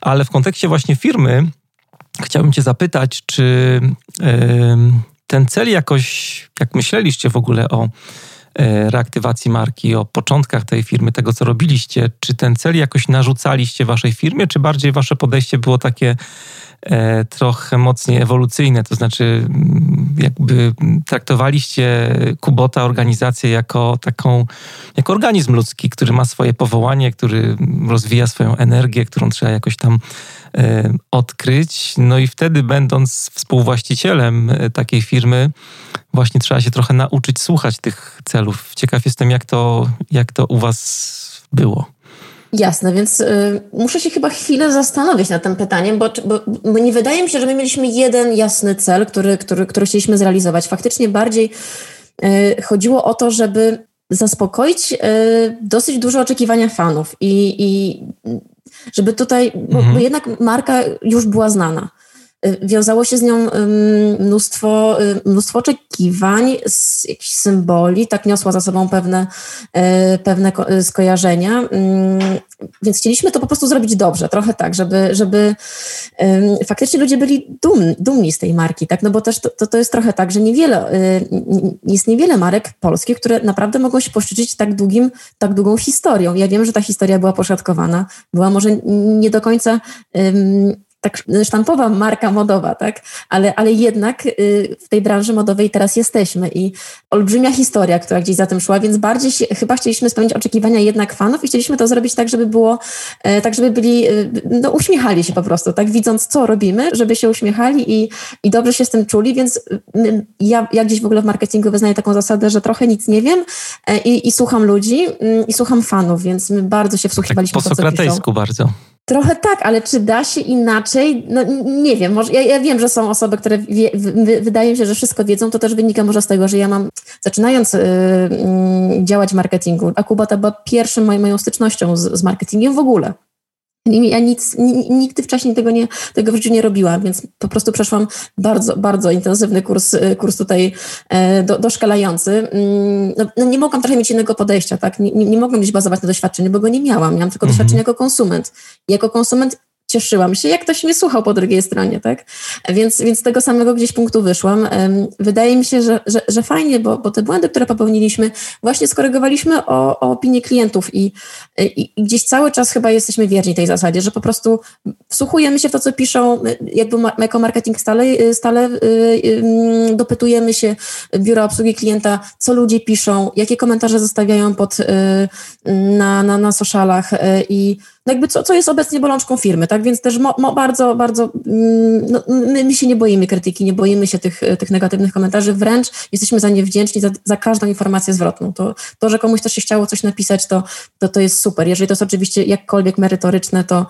Ale w kontekście właśnie firmy chciałbym Cię zapytać, czy ten cel jakoś, jak myśleliście w ogóle o e, reaktywacji marki, o początkach tej firmy, tego co robiliście. Czy ten cel jakoś narzucaliście waszej firmie, czy bardziej wasze podejście było takie trochę mocniej ewolucyjne, to znaczy mm, jakby traktowaliście Kubota, organizację jako taką, jako organizm ludzki, który ma swoje powołanie, który rozwija swoją energię, którą trzeba jakoś tam e, odkryć. No i wtedy będąc współwłaścicielem e, takiej firmy, właśnie trzeba się trochę nauczyć słuchać tych celów. Ciekaw jestem, jak to, jak to u was było. Jasne, więc y, muszę się chyba chwilę zastanowić nad tym pytaniem, bo, bo, bo, nie wydaje mi się, że my mieliśmy jeden jasny cel, który, który, który chcieliśmy zrealizować. Faktycznie bardziej y, chodziło o to, żeby zaspokoić y, dosyć duże oczekiwania fanów i, i żeby tutaj, bo, mhm. bo jednak marka już była znana. Y, wiązało się z nią mnóstwo, y, mnóstwo oczekiwań, jakichś symboli, tak niosła za sobą pewne, y, pewne skojarzenia. Więc chcieliśmy to po prostu zrobić dobrze, trochę tak, żeby, żeby faktycznie ludzie byli dumni, dumni z tej marki, tak? No bo też to, to, to jest trochę tak, że niewiele, jest niewiele marek polskich, które naprawdę mogą się poszczycić tak długim, tak długą historią. Ja wiem, że ta historia była poszatkowana, była może nie do końca tak sztampowa marka modowa, tak? Ale, ale jednak y, w tej branży modowej teraz jesteśmy i olbrzymia historia, która gdzieś za tym szła, więc bardziej się, chyba chcieliśmy spełnić oczekiwania jednak fanów i chcieliśmy to zrobić tak, żeby było, e, tak żeby byli, y, no uśmiechali się po prostu, tak? Widząc, co robimy, żeby się uśmiechali i, i dobrze się z tym czuli, więc ja, ja gdzieś w ogóle w marketingu wyznaję taką zasadę, że trochę nic nie wiem e, i, i słucham ludzi i słucham fanów, więc my bardzo się wsłuchiwaliśmy tak po sokratejsku bardzo. Trochę tak, ale czy da się inaczej? No nie wiem, może, ja, ja wiem, że są osoby, które wie, wydaje mi się, że wszystko wiedzą, to też wynika może z tego, że ja mam, zaczynając y, y, działać w marketingu, Akubata była pierwszą moją, moją stycznością z, z marketingiem w ogóle. Ja nic, nigdy wcześniej tego, nie, tego w życiu nie robiłam, więc po prostu przeszłam bardzo, bardzo intensywny kurs, kurs tutaj e, do, doszkalający. Mm, no, no nie mogłam trochę mieć innego podejścia, tak? Nie, nie, nie mogłam gdzieś bazować na doświadczeniu, bo go nie miałam. Miałam tylko mhm. doświadczenie jako konsument. I jako konsument cieszyłam się, jak ktoś mnie słuchał po drugiej stronie, tak? Więc, więc z tego samego gdzieś punktu wyszłam. Wydaje mi się, że, że, że fajnie, bo, bo te błędy, które popełniliśmy, właśnie skorygowaliśmy o, o opinię klientów i, i, i, gdzieś cały czas chyba jesteśmy wierni tej zasadzie, że po prostu wsłuchujemy się w to, co piszą, jakby jako marketing stale, stale y, y, dopytujemy się biura obsługi klienta, co ludzie piszą, jakie komentarze zostawiają pod, y, na, na, na socialach i no jakby co, co jest obecnie bolączką firmy, tak? Więc też mo, mo bardzo, bardzo, mm, no, my, my, się nie boimy krytyki, nie boimy się tych, tych negatywnych komentarzy, wręcz jesteśmy za nie wdzięczni za, za każdą informację zwrotną. To, to, że komuś też się chciało coś napisać, to, to, to jest super. Jeżeli to jest oczywiście jakkolwiek merytoryczne, to,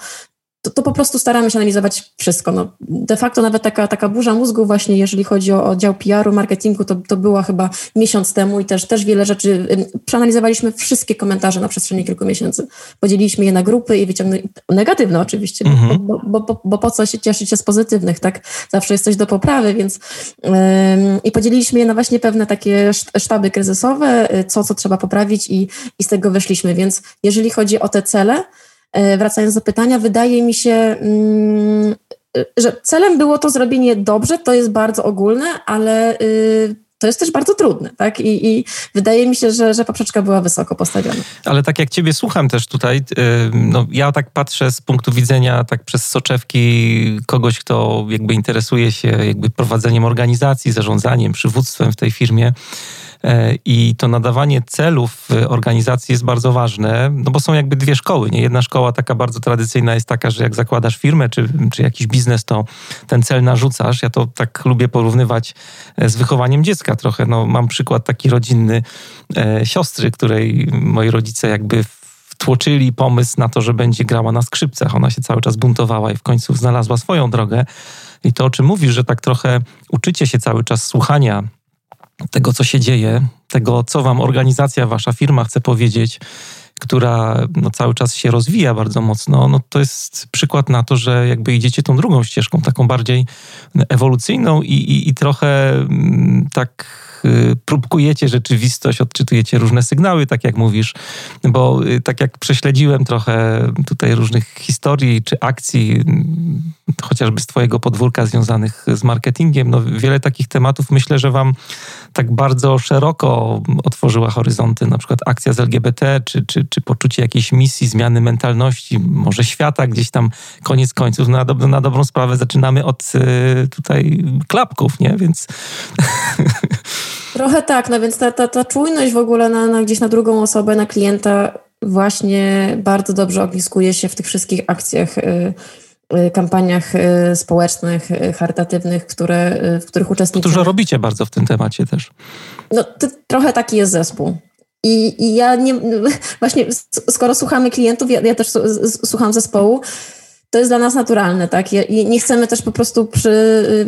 to, to, po prostu staramy się analizować wszystko. No, de facto nawet taka, taka burza mózgu właśnie, jeżeli chodzi o, o dział PR-u, marketingu, to, to była chyba miesiąc temu i też, też wiele rzeczy, przeanalizowaliśmy wszystkie komentarze na przestrzeni kilku miesięcy. Podzieliliśmy je na grupy i wyciągnęliśmy, negatywne oczywiście, mhm. bo, bo, bo, bo, po co się cieszyć się z pozytywnych, tak? Zawsze jest coś do poprawy, więc i podzieliliśmy je na właśnie pewne takie sztaby kryzysowe, co, co trzeba poprawić i, i z tego wyszliśmy, więc jeżeli chodzi o te cele, wracając do pytania, wydaje mi się, mm, że celem było to zrobienie dobrze, to jest bardzo ogólne, ale y, to jest też bardzo trudne, tak? I, i wydaje mi się, że, że poprzeczka była wysoko postawiona. Ale tak jak ciebie słucham też tutaj, y, no ja tak patrzę z punktu widzenia tak przez soczewki kogoś, kto jakby interesuje się jakby prowadzeniem organizacji, zarządzaniem, przywództwem w tej firmie. E, I to nadawanie celów organizacji jest bardzo ważne, no bo są jakby dwie szkoły. Nie? Jedna szkoła taka bardzo tradycyjna jest taka, że jak zakładasz firmę czy, czy jakiś biznes, to ten cel narzucasz. Ja to tak lubię porównywać e, z wychowaniem dziecka trochę. No, mam przykład taki rodzinny e, siostry, której moi rodzice jakby tłoczyli pomysł na to, że będzie grała na skrzypcach. Ona się cały czas buntowała i w końcu znalazła swoją drogę. I to, o czym mówisz, że tak trochę uczycie się cały czas słuchania tego, co się dzieje, tego, co wam organizacja, wasza firma chce powiedzieć, która no, cały czas się rozwija bardzo mocno, no, to jest przykład na to, że jakby idziecie tą drugą ścieżką, taką bardziej ewolucyjną i, i, i trochę mm, tak y, próbkujecie rzeczywistość, odczytujecie różne sygnały, tak jak mówisz, bo y, tak jak prześledziłem trochę tutaj różnych historii czy akcji chociażby z Twojego podwórka związanych z marketingiem. No, wiele takich tematów myślę, że Wam tak bardzo szeroko otworzyła horyzonty, na przykład akcja z LGBT, czy, czy, czy poczucie jakiejś misji, zmiany mentalności, może świata gdzieś tam koniec końców. Na, do, na dobrą sprawę zaczynamy od y, tutaj klapków, nie? Więc... Trochę tak, no więc ta, ta, ta czujność w ogóle na, na gdzieś na drugą osobę, na klienta właśnie bardzo dobrze ogniskuje się w tych wszystkich akcjach, y, kampaniach y, społecznych, charytatywnych, które, w których uczestniczymy. Dużo robicie bardzo w tym temacie też. No, to trochę taki jest zespół. I, I ja nie, właśnie skoro słuchamy klientów, ja, ja też słucham zespołu, to jest dla nas naturalne, tak? I nie chcemy też po prostu przy...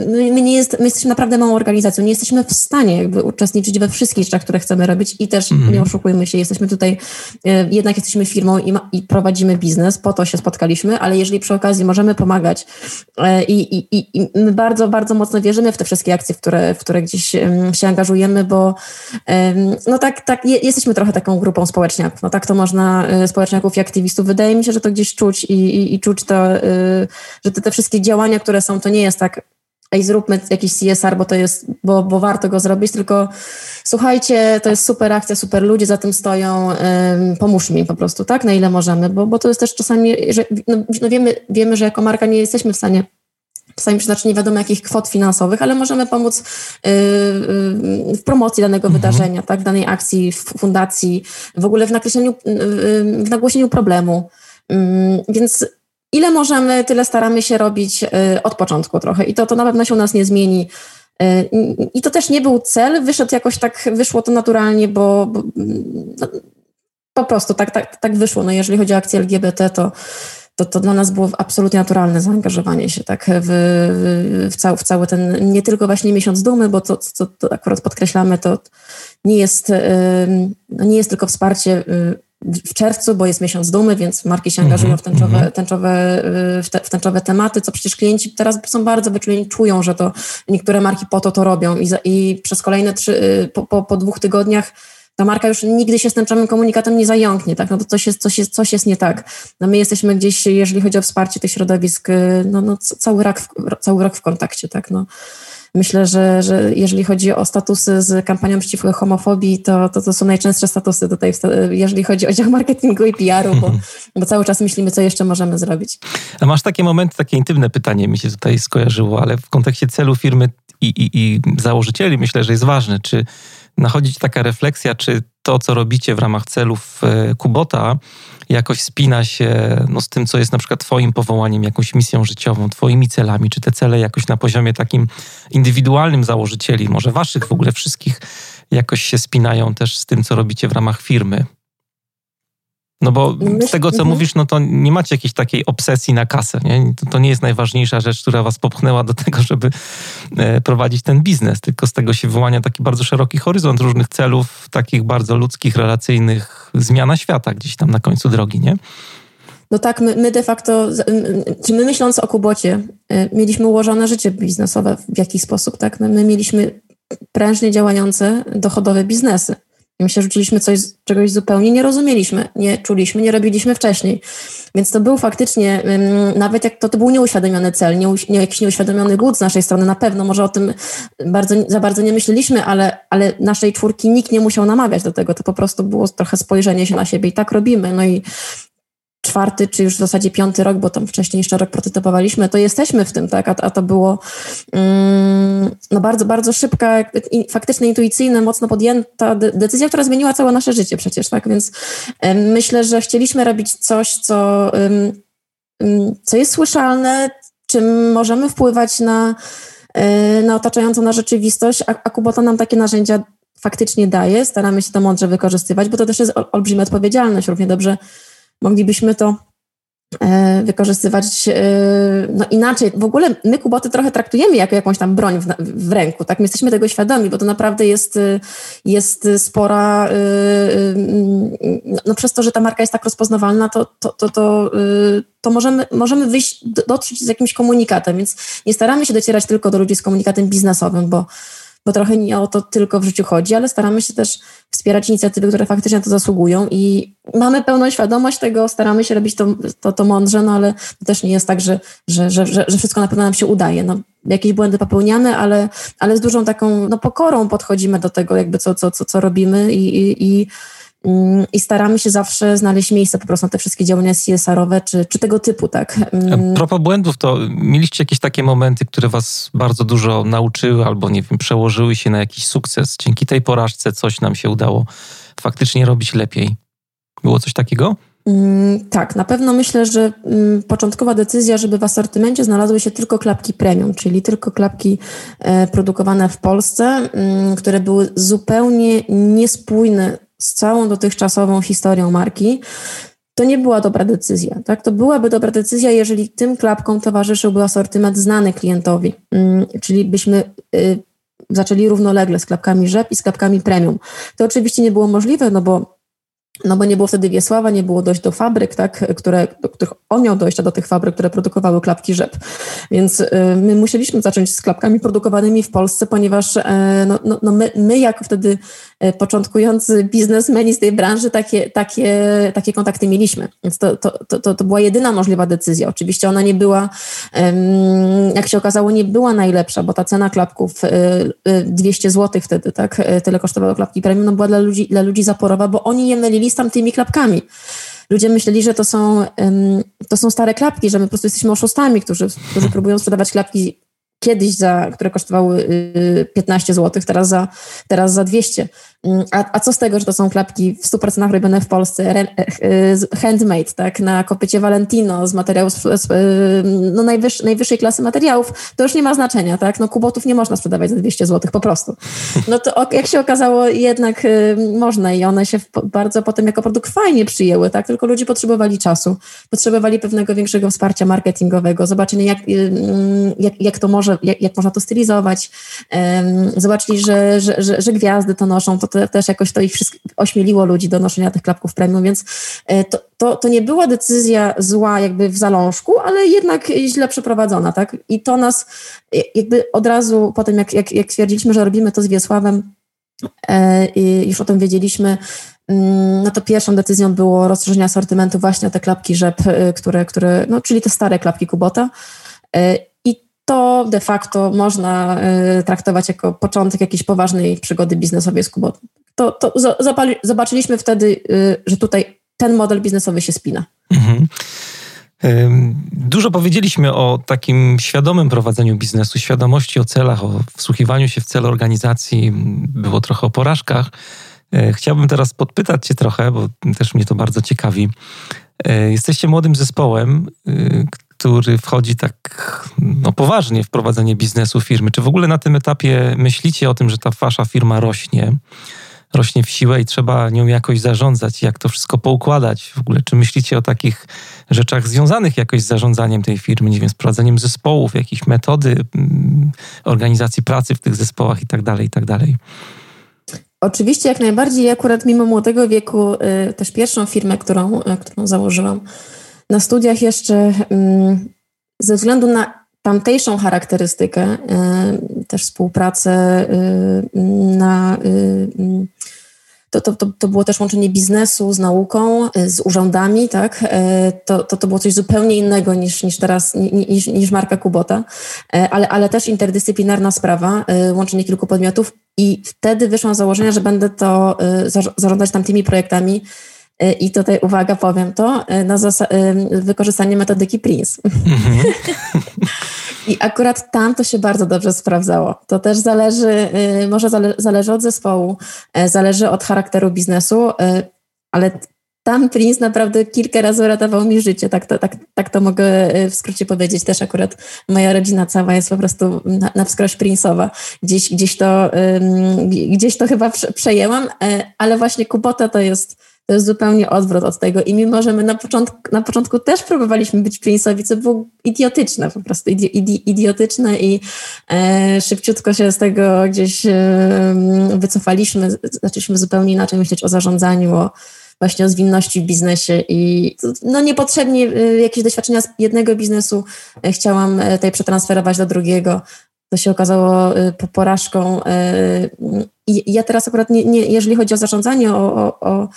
My, nie jest, my jesteśmy naprawdę małą organizacją, nie jesteśmy w stanie jakby uczestniczyć we wszystkich rzeczach, które chcemy robić i też mm. nie oszukujmy się, jesteśmy tutaj, e, jednak jesteśmy firmą i, ma, i, prowadzimy biznes, po to się spotkaliśmy, ale jeżeli przy okazji możemy pomagać e, i, i, i my bardzo, bardzo mocno wierzymy w te wszystkie akcje, w które, w które gdzieś się angażujemy, bo no tak, tak jesteśmy trochę taką grupą społeczniaków, no tak to można, społeczniaków i aktywistów. Wydaje mi się, że to gdzieś czuć i, i czuć to Y, że te, te wszystkie działania, które są, to nie jest tak ej, zróbmy jakiś CSR, bo to jest, bo, bo warto go zrobić, tylko słuchajcie, to jest super akcja, super ludzie za tym stoją, ym, pomóż mi po prostu, tak, na ile możemy, bo, bo to jest też czasami, że no, no wiemy, wiemy, że jako marka nie jesteśmy w stanie czasami przeznaczyć nie wiadomo jakich kwot finansowych, ale możemy pomóc yy, yy, w promocji danego mhm. wydarzenia, tak, danej akcji, w fundacji, w ogóle w nakreśleniu, yy, w nagłośnieniu problemu. Więc ile możemy, tyle staramy się robić y, od początku trochę i to, to na pewno się u nas nie zmieni. Y, I to też nie był cel, wyszedł jakoś tak, wyszło to naturalnie, bo, bo no, po prostu tak, tak, tak wyszło. No jeżeli chodzi o akcję LGBT, to, to, to dla nas było absolutnie naturalne zaangażowanie się tak w, w, cały, w cały ten, nie tylko właśnie miesiąc dumy, bo to, to, to akurat podkreślamy, to nie jest, no nie jest tylko wsparcie y, w czerwcu, bo jest miesiąc dumy, więc marki się angażują w mhm, tęczowe, mhm. tęczowe, w, te, w tęczowe tematy, co przecież klienci teraz są bardzo wyczuleni, czują, że to niektóre marki po to to robią i, za, i przez kolejne trzy, y, po, po, po dwóch tygodniach ta marka już nigdy się z tęczowym komunikatem nie zająknie, tak? No to coś jest, coś jest, coś jest nie tak. No my jesteśmy gdzieś, jeżeli chodzi o wsparcie tych środowisk, y, no, no cały, rok w, cały rok w kontakcie, tak? No. Myślę, że, że jeżeli chodzi o statusy z kampanią przeciwko homofobii, to, to, to są najczęstsze statusy tutaj, jeżeli chodzi o dział marketingu i PR-u, bo, bo cały czas myślimy, co jeszcze możemy zrobić. A masz takie momenty, takie intymne pytanie mi się tutaj skojarzyło, ale w kontekście celu firmy i, i, i założycieli myślę, że jest ważne, czy nachodzić taka refleksja, czy to, co robicie w ramach celów e, Kubota, jakoś spina się no, z tym, co jest na przykład Twoim powołaniem, jakąś misją życiową, Twoimi celami, czy te cele jakoś na poziomie takim indywidualnym założycieli, może Waszych w ogóle wszystkich, jakoś się spinają też z tym, co robicie w ramach firmy. No bo z tego, co mhm. mówisz, no to nie macie jakiejś takiej obsesji na kasę. Nie? To, to, nie jest najważniejsza rzecz, która was popchnęła do tego, żeby e, prowadzić ten biznes, tylko z tego się wyłania taki bardzo szeroki horyzont różnych celów, takich bardzo ludzkich, relacyjnych, zmiana świata gdzieś tam na końcu drogi, nie? No tak, my, my de facto, my myśląc o Kubocie, e, mieliśmy ułożone życie biznesowe w jakiś sposób, tak? No my mieliśmy prężnie działające, dochodowe biznesy. My się rzuciliśmy coś, czegoś zupełnie nie rozumieliśmy, nie czuliśmy, nie robiliśmy wcześniej. Więc to był faktycznie, nawet jak to, to był nieuświadomiony cel, nie, nie jakiś nieuświadomiony głód z naszej strony, na pewno, może o tym bardzo, za bardzo nie myśleliśmy, ale, ale naszej czwórki nikt nie musiał namawiać do tego, to po prostu było trochę spojrzenie się na siebie i tak robimy. No i czwarty, czy już w zasadzie piąty rok, bo tam wcześniej jeszcze rok prototypowaliśmy, to jesteśmy w tym, tak? A, a to było mm, no bardzo, bardzo szybka, faktycznie intuicyjna, mocno podjęta decyzja, która zmieniła całe nasze życie przecież, tak? Więc myślę, że chcieliśmy robić coś, co, co jest słyszalne, czym możemy wpływać na, e, na otaczającą na rzeczywistość, a, a Kubota nam takie narzędzia faktycznie daje, staramy się to mądrze wykorzystywać, bo to też jest olbrzymia odpowiedzialność, równie dobrze moglibyśmy to e, wykorzystywać e, no inaczej. W ogóle my kuboty trochę traktujemy jako jakąś tam broń w, w, ręku, tak? My jesteśmy tego świadomi, bo to naprawdę jest, e, jest spora, no przez to, że ta marka jest tak rozpoznawalna, to, to, to, to, to możemy, możemy wyjść, dotrzeć z jakimś komunikatem, więc nie staramy się docierać tylko do ludzi z komunikatem biznesowym, bo bo trochę nie o to tylko w życiu chodzi, ale staramy się też wspierać inicjatywy, które faktycznie na to zasługują i mamy pełną świadomość tego, staramy się robić to, to, to mądrze, no ale to też nie jest tak, że, że, że, że, wszystko na pewno nam się udaje. No, jakieś błędy popełniamy, ale, ale z dużą taką no, pokorą podchodzimy do tego, jakby co, co, co, co robimy i, i, i i staramy się zawsze znaleźć miejsce po prostu na te wszystkie działania CSR-owe czy, czy tego typu, tak. Mm. A propos błędów, to mieliście jakieś takie momenty, które was bardzo dużo nauczyły albo, nie wiem, przełożyły się na jakiś sukces? Dzięki tej porażce coś nam się udało faktycznie robić lepiej. Było coś takiego? Mm, tak, na pewno myślę, że mm, początkowa decyzja, żeby w asortymencie znalazły się tylko klapki premium, czyli tylko klapki e, produkowane w Polsce, mm, które były zupełnie niespójne z całą dotychczasową historią marki. To nie była dobra decyzja. Tak? To byłaby dobra decyzja, jeżeli tym klapkom towarzyszyłby asortyment znany klientowi, czyli byśmy y, zaczęli równolegle z klapkami rzep i z klapkami premium. To oczywiście nie było możliwe, no bo no bo nie było wtedy Wiesława, nie było dojść do fabryk, tak, które, do których on miał dojścia do tych fabryk, które produkowały klapki rzep. Więc y, my musieliśmy zacząć z klapkami produkowanymi w Polsce, ponieważ y, no, no, no my, my jako wtedy początkujący biznesmeni z tej branży takie, takie, takie kontakty mieliśmy. Więc to, to, to, to była jedyna możliwa decyzja. Oczywiście ona nie była, jak się okazało, nie była najlepsza, bo ta cena klapków 200 zł wtedy, tak, tyle kosztowały klapki premium, no była dla ludzi, dla ludzi zaporowa, bo oni je mylili z tamtymi klapkami. Ludzie myśleli, że to są, to są stare klapki, że my po prostu jesteśmy oszustami, którzy, którzy próbują sprzedawać klapki kiedyś, za, które kosztowały 15 y, zł, teraz za, teraz za 200. Mm, a, a co z tego, że to są klapki w 100% robione w Polsce, re, e, handmade, tak, na kopycie Valentino z materiałów, z, no najwyż, najwyższej klasy materiałów, to już nie ma znaczenia, tak, no kubotów nie można sprzedawać za 200 zł po prostu. No to jak się okazało, jednak y, można i one się bardzo potem jako produkt fajnie przyjęły, tak, tylko ludzie potrzebowali czasu, potrzebowali pewnego większego wsparcia marketingowego, zobaczenia jak, y, mm, jak, jak to może, jak, jak można to stylizować, zobaczyli, że, że, że, że gwiazdy to noszą, to to też jakoś to ich wszystkich ośmieliło ludzi do noszenia tych klapków premium, więc e, to, to, to nie była decyzja zła jakby w zalążku, ale jednak źle przeprowadzona, tak? I to nas e, jakby od razu potem, jak, jak, jak stwierdziliśmy, że robimy to z Wiesławem, e, i już o tym wiedzieliśmy, mm, no to pierwszą decyzją było rozszerzenie asortymentu właśnie o te klapki rzep, które, które no, czyli te stare klapki Kubota to de facto można y, traktować jako początek jakiejś poważnej przygody biznesowej z Kubotą. To, to zobaczyliśmy wtedy, y, że tutaj ten model biznesowy się spina. Mhm. Dużo powiedzieliśmy o takim świadomym prowadzeniu biznesu, świadomości o celach, o wsłuchiwaniu się w cel organizacji. Było trochę o porażkach. E, chciałbym teraz podpytać Cię trochę, bo też mnie to bardzo ciekawi. Jesteście młodym zespołem, y, który wchodzi tak no, poważnie w prowadzenie biznesu firmy. Czy w ogóle na tym etapie myślicie o tym, że ta wasza firma rośnie? rośnie w siłę i trzeba nią jakoś zarządzać, jak to wszystko poukładać. W ogóle, czy myślicie o takich rzeczach związanych jakoś z zarządzaniem tej firmy, nie wiem, z prowadzeniem zespołów, jakieś metody mm, organizacji pracy w tych zespołach i tak dalej, i tak dalej? Oczywiście, jak najbardziej. Akurat mimo młodego wieku, y, też pierwszą firmę, którą, y, którą założyłam, na studiach jeszcze mm, ze względu na tamtejszą charakterystykę, y, też współpracę y, na y, mm, to, to, to, było też łączenie biznesu z nauką, z urzędami, tak? To, to, to było coś zupełnie innego niż, niż teraz, niż, niż marka Kubota, ale, ale też interdyscyplinarna sprawa, łączenie kilku podmiotów i wtedy wyszłam z założenia, że będę to zarządzać tamtymi projektami I tutaj uwaga, powiem to, y, na y, wykorzystanie metodyki Prince. Mhm. I akurat tam to się bardzo dobrze sprawdzało. To też zależy, może zale, zależy od zespołu, zależy od charakteru biznesu, ale tam Prince naprawdę kilka razy ratował mi życie, tak to, tak, tak to mogę w skrócie powiedzieć. Też akurat moja rodzina cała jest po prostu na, na wskroś Prince'owa. Gdzieś, gdzieś, to, gdzieś to chyba przejęłam, ale właśnie Kubota to jest to jest zupełnie odwrót od tego. I mimo, że my na początku, na początku też próbowaliśmy być Prince'owi, co było idiotyczne, po prostu idi, idi, idiotyczne i e, szybciutko się z tego gdzieś e, wycofaliśmy. Zaczęliśmy zupełnie inaczej myśleć o zarządzaniu, o właśnie o zwinności w biznesie i no niepotrzebnie e, jakieś doświadczenia z jednego biznesu e, chciałam e, tutaj przetransferować do drugiego, to się okazało porażką. I ja teraz akurat, nie, nie, jeżeli chodzi o zarządzanie, o, o, o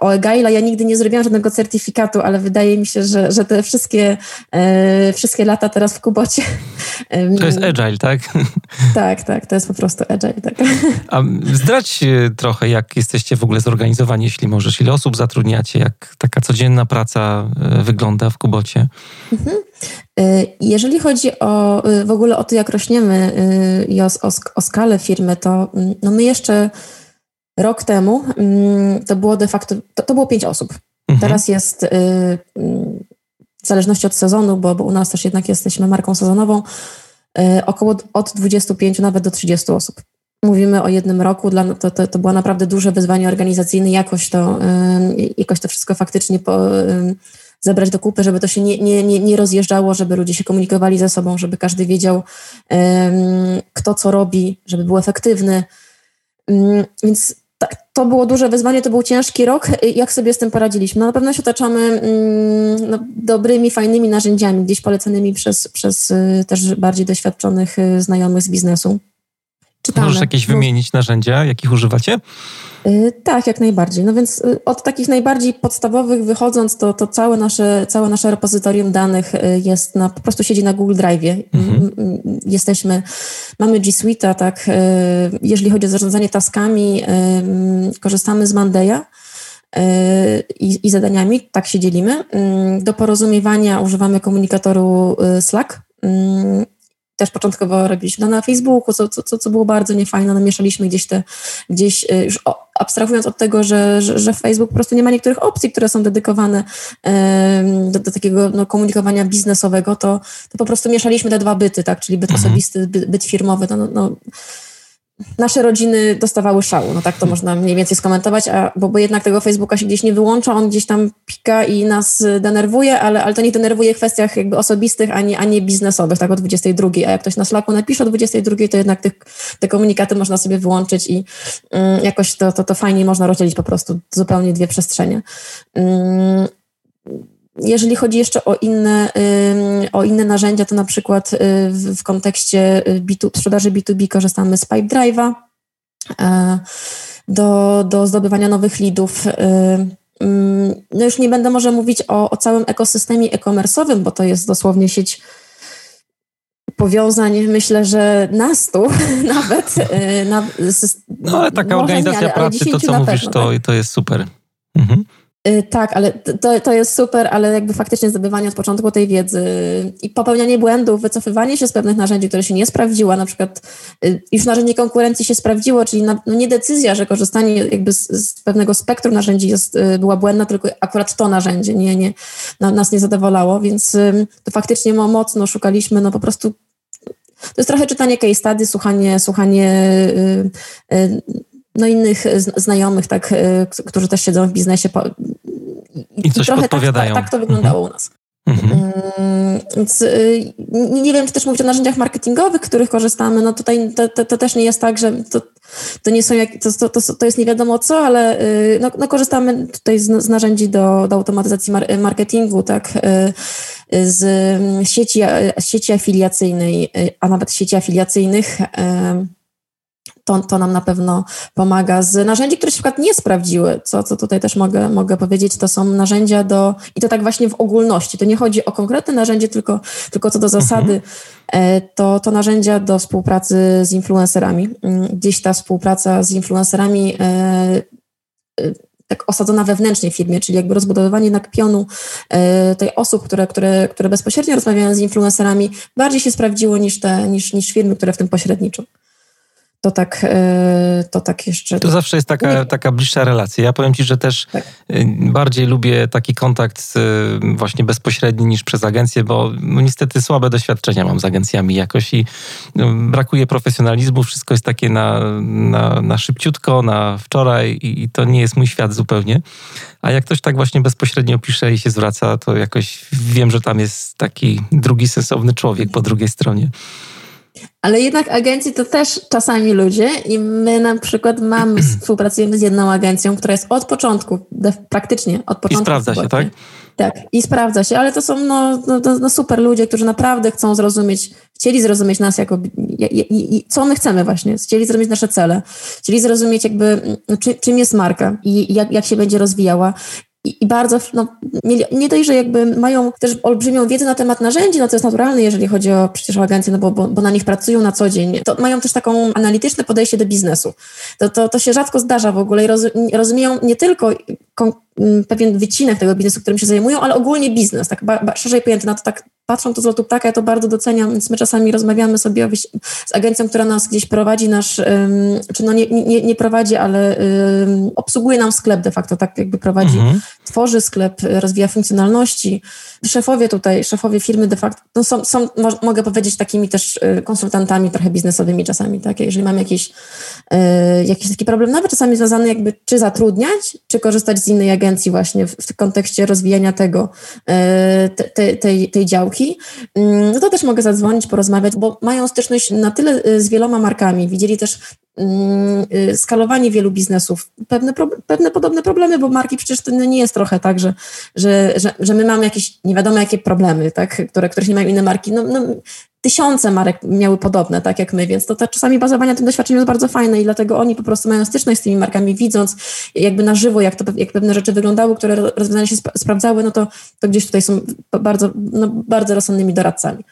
o Agile'a ja nigdy nie zrobiłam żadnego certyfikatu, ale wydaje mi się, że, że te wszystkie, e, wszystkie lata teraz w Kubocie. To jest Agile, tak? Tak, tak, to jest po prostu Agile. Tak. A zdradź trochę, jak jesteście w ogóle zorganizowani, jeśli możesz, ile osób zatrudniacie, jak taka codzienna praca e, wygląda w Kubocie? Mhm. Jeżeli chodzi o w ogóle o to, jak rośniemy i o, o, o skalę firmy, to mm, no my jeszcze Rok temu mm, to było de facto, to, to było pięć osób. Mhm. Teraz jest y, mm, w zależności od sezonu, bo, bo u nas też jednak jesteśmy marką sezonową, y, około od 25 nawet do 30 osób. Mówimy o jednym roku, dla, to, to, to było naprawdę duże wyzwanie organizacyjne, jakoś to, y, jakoś to wszystko faktycznie po, zebrać do kupy, żeby to się nie, nie, nie, nie rozjeżdżało, żeby ludzie się komunikowali ze sobą, żeby każdy wiedział, kto co robi, żeby był efektywny. Więc to było duże wyzwanie, to był ciężki rok. Jak sobie z tym poradziliśmy? No, na pewno się otaczamy mm, no, dobrymi, fajnymi narzędziami, gdzieś polecanymi przez, przez y, też bardziej doświadczonych y, znajomych z biznesu. Czytamy. Możesz jakieś wymienić narzędzia, jakich używacie? Y, tak, jak najbardziej. No więc y, od takich najbardziej podstawowych wychodząc, to, to całe, nasze, całe nasze repozytorium danych y, jest na, po prostu siedzi na Google Drive. Mhm. Jesteśmy, mamy G Suite, tak, jeżeli chodzi o zarządzanie taskami, korzystamy z Mandaya. I, i zadaniami, tak się dzielimy. Do porozumiewania używamy komunikatoru Slack też początkowo robiliśmy na Facebooku, co, co, co było bardzo niefajne, namieszaliśmy gdzieś te, gdzieś y, już abstrahując od tego, że, że, że Facebook po prostu nie ma niektórych opcji, które są dedykowane do, do takiego no, komunikowania biznesowego, to, to po prostu mieszaliśmy te dwa byty, tak, czyli byt mhm. osobisty, byt, byt firmowy, no, no, nasze rodziny dostawały szału, no tak to można mniej więcej skomentować, a, bo, bo jednak tego Facebooka się gdzieś nie wyłącza, on gdzieś tam pika i nas denerwuje, ale, ale to nie denerwuje w kwestiach jakby osobistych, ani, ani biznesowych, tak o 22, a jak ktoś na Slacku napisze o 22, to jednak tych, te komunikaty można sobie wyłączyć i mm, jakoś to, to, to fajnie można rozdzielić po prostu zupełnie dwie przestrzenie. Mm, jeżeli chodzi jeszcze o inne, o inne narzędzia, to na przykład y, w, w kontekście B2, sprzedaży B2B korzystamy z Pipedrive'a e, do, do zdobywania nowych leadów. Y, no już nie będę może mówić o, o całym ekosystemie e-commerce'owym, bo to jest dosłownie sieć powiązań, myślę, że na stu nawet. Y, na, z, no ale taka organizacja nie, ale, pracy, to co mówisz, pewno, to, tak? to jest super. Mhm. Y, tak, ale to, to jest super, ale jakby faktycznie zdobywanie od początku tej wiedzy i popełnianie błędów, wycofywanie się z pewnych narzędzi, które się nie sprawdziło, na przykład y, już narzędzie konkurencji się sprawdziło, czyli na, no nie decyzja, że korzystanie jakby z, z, pewnego spektrum narzędzi jest, y, była błędna, tylko akurat to narzędzie nie, nie, nas nie zadowalało, więc to faktycznie mocno szukaliśmy, no po prostu to jest trochę czytanie case study, słuchanie, słuchanie no innych znajomych, tak, którzy też siedzą w biznesie i, I coś trochę podpowiadają. Tak, tak, tak to wyglądało u nas. Mhm. Mm, więc y, nie wiem, czy też mówić o narzędziach marketingowych, których korzystamy. No tutaj to, to, to też nie jest tak, że to, to nie są jak, to, to, to jest nie wiadomo co, ale y, no, no korzystamy tutaj z, z, narzędzi do, do automatyzacji marketingu, tak, y, z sieci, sieci afiliacyjnej, a nawet sieci afiliacyjnych to, to nam na pewno pomaga. Z narzędzi, które się przykład nie sprawdziły, co, co tutaj też mogę, mogę powiedzieć, to są narzędzia do, i to tak właśnie w ogólności, to nie chodzi o konkretne narzędzie, tylko, tylko co do zasady, mhm. to, to narzędzia do współpracy z influencerami. Mm, gdzieś ta współpraca z influencerami e, e, tak osadzona wewnętrznie w firmie, czyli jakby rozbudowywanie jednak pionu tej osób, które, które, które bezpośrednio rozmawiają z influencerami, bardziej się sprawdziło niż te, niż, niż firmy, które w tym pośredniczą to tak, e, to tak jeszcze. To zawsze jest taka, taka bliższa relacja. Ja powiem Ci, że też tak. E, bardziej lubię taki kontakt e, właśnie bezpośredni niż przez agencję, bo no, niestety słabe doświadczenia mam z agencjami jakoś i no, brakuje profesjonalizmu. Wszystko jest takie na, na, na szybciutko, na wczoraj i, i to nie jest mój świat zupełnie. A jak ktoś tak właśnie bezpośrednio pisze i się zwraca, to jakoś wiem, że tam jest taki drugi sensowny człowiek po drugiej stronie. Ale jednak agencje to też czasami ludzie i my na przykład mamy, współpracujemy z jedną agencją, która jest od początku, praktycznie od początku. I sprawdza się, tak? Tak, i sprawdza się, ale to są no, no, no, super ludzie, którzy naprawdę chcą zrozumieć, chcieli zrozumieć nas jako, co my chcemy właśnie, chcieli zrozumieć nasze cele, chcieli zrozumieć jakby, no, czy, czym jest marka i jak, jak się będzie rozwijała i, bardzo, no, nie dość, że jakby mają też olbrzymią wiedzę na temat narzędzi, no to jest naturalne, jeżeli chodzi o przecież o agencje, no bo, bo, bo na nich pracują na co dzień, to mają też taką analityczne podejście do biznesu. To, to, to się rzadko zdarza w ogóle i roz, rozumieją nie tylko pewien wycinek tego biznesu, którym się zajmują, ale ogólnie biznes, tak ba, ba, szerzej pojęty, na to tak patrzą to z lotu ptaka, ja to bardzo doceniam, więc my czasami rozmawiamy sobie z agencją, która nas gdzieś prowadzi, nasz, czy no nie, nie, nie prowadzi, ale obsługuje nam sklep de facto, tak jakby prowadzi, mhm. Tworzy sklep, rozwija funkcjonalności. Szefowie tutaj, szefowie firmy de facto no są, są, mogę powiedzieć, takimi też y, konsultantami trochę biznesowymi czasami, tak? Jeżeli mam jakiś, y, jakiś taki problem, nawet czasami związany jakby czy zatrudniać, czy korzystać z innej agencji właśnie w, w kontekście rozwijania tego, y, te, te, tej, tej działki, Mm, no to też mogę zadzwonić, porozmawiać, bo mają styczność na tyle y, z wieloma markami. Widzieli też y, skalowanie wielu biznesów, pewne, pewne podobne problemy, bo marki przecież to nie jest trochę tak, że, że, że, że my mamy jakieś nie wiadomo jakie problemy, tak, które, które nie mają inne marki. No, no, tysiące marek miały podobne, tak jak my, więc to, to czasami bazowanie na tym doświadczeniu jest bardzo fajne i dlatego oni po prostu mają styczność z tymi markami, widząc jakby na żywo, jak, to, jak pewne rzeczy wyglądały, które rozwiązania się sprawdzały, no to, to gdzieś tutaj są bardzo, no, bardzo rozsądnymi doradcami.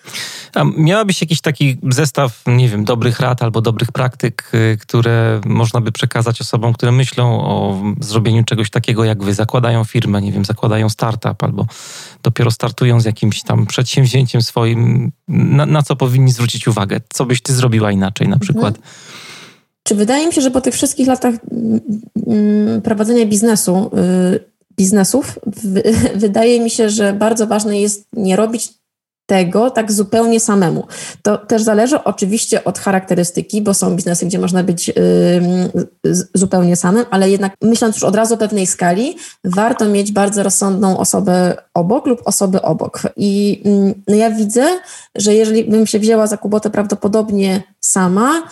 A miałabyś jakiś taki zestaw, nie wiem, dobrych rad albo dobrych praktyk, y, które można by przekazać osobom, które myślą o zrobieniu czegoś takiego jak wy, zakładają firmę, nie wiem, zakładają startup albo dopiero startują z jakimś tam przedsięwzięciem swoim, na, na co powinni zwrócić uwagę? Co byś ty zrobiła inaczej na przykład? Mhm. Czy wydaje mi się, że po tych wszystkich latach mm, mm, prowadzenia biznesu, y, biznesów, wydaje mi się, że bardzo ważne jest nie robić tego tak zupełnie samemu. To też zależy oczywiście od charakterystyki, bo są biznesy, gdzie można być y, zupełnie samym, ale jednak myśląc już od razu o pewnej skali, warto mieć bardzo rozsądną osobę obok lub osoby obok. I no ja widzę, że jeżeli bym się wzięła za Kubotę prawdopodobnie sama,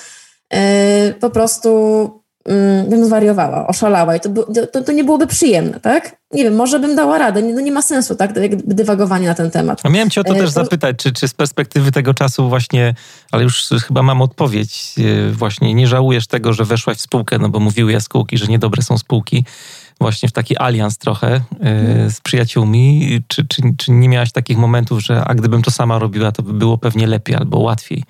y, po prostu bym zwariowała, oszalała i to, to, to, nie byłoby przyjemne, tak? Nie wiem, może bym dała radę, nie, no nie ma sensu, tak, dywagowanie na ten temat. A miałem cię o to też e, zapytać, czy, czy z perspektywy tego czasu właśnie, ale już chyba mam odpowiedź, e, właśnie nie żałujesz tego, że weszłaś w spółkę, no bo mówiły jaskółki, że niedobre są spółki, właśnie w taki alians trochę hmm. z przyjaciółmi, czy, czy, czy nie miałaś takich momentów, że a gdybym to sama robiła, to by było pewnie lepiej albo łatwiej?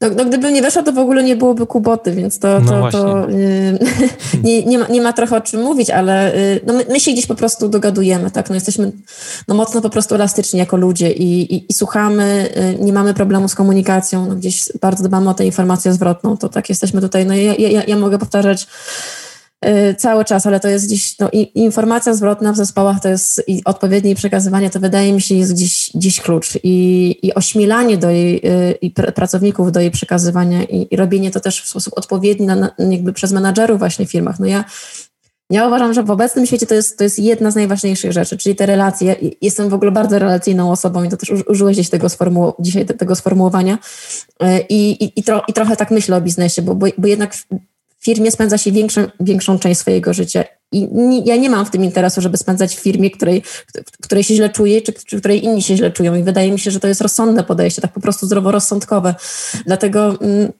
No, no gdybym nie weszła, to w ogóle nie byłoby kuboty, więc to, to, no to yy, nie, nie, ma, nie ma trochę o czym mówić, ale yy, no my, my, się gdzieś po prostu dogadujemy, tak? No jesteśmy no mocno po prostu elastyczni jako ludzie i, i, i słuchamy, yy, nie mamy problemu z komunikacją, no gdzieś bardzo dbamy o tę informację zwrotną, to tak jesteśmy tutaj, no ja, ja, ja mogę powtarzać Y, cały czas, ale to jest gdzieś, no, informacja zwrotna w zespołach to jest i odpowiednie przekazywanie, to wydaje mi się jest gdzieś, gdzieś klucz i, i ośmielanie do jej, y, i pr pracowników do jej przekazywania i, i, robienie to też w sposób odpowiedni na, jakby przez menadżerów właśnie w firmach. No ja ja uważam, że w obecnym świecie to jest, to jest jedna z najważniejszych rzeczy, czyli te relacje. Jestem w ogóle bardzo relacyjną osobą i to też użyłeś gdzieś tego, dzisiaj tego sformułowania. Y, I, i, i, tro, i trochę tak myślę o biznesie, bo, bo, bo jednak firmie spędza się większą, większą część swojego życia. I ja nie mam w tym interesu, żeby spędzać w firmie, której, której się źle czuję, czy, czy której inni się źle czują. I wydaje mi się, że to jest rozsądne podejście, tak po prostu zdroworozsądkowe. Dlatego mm,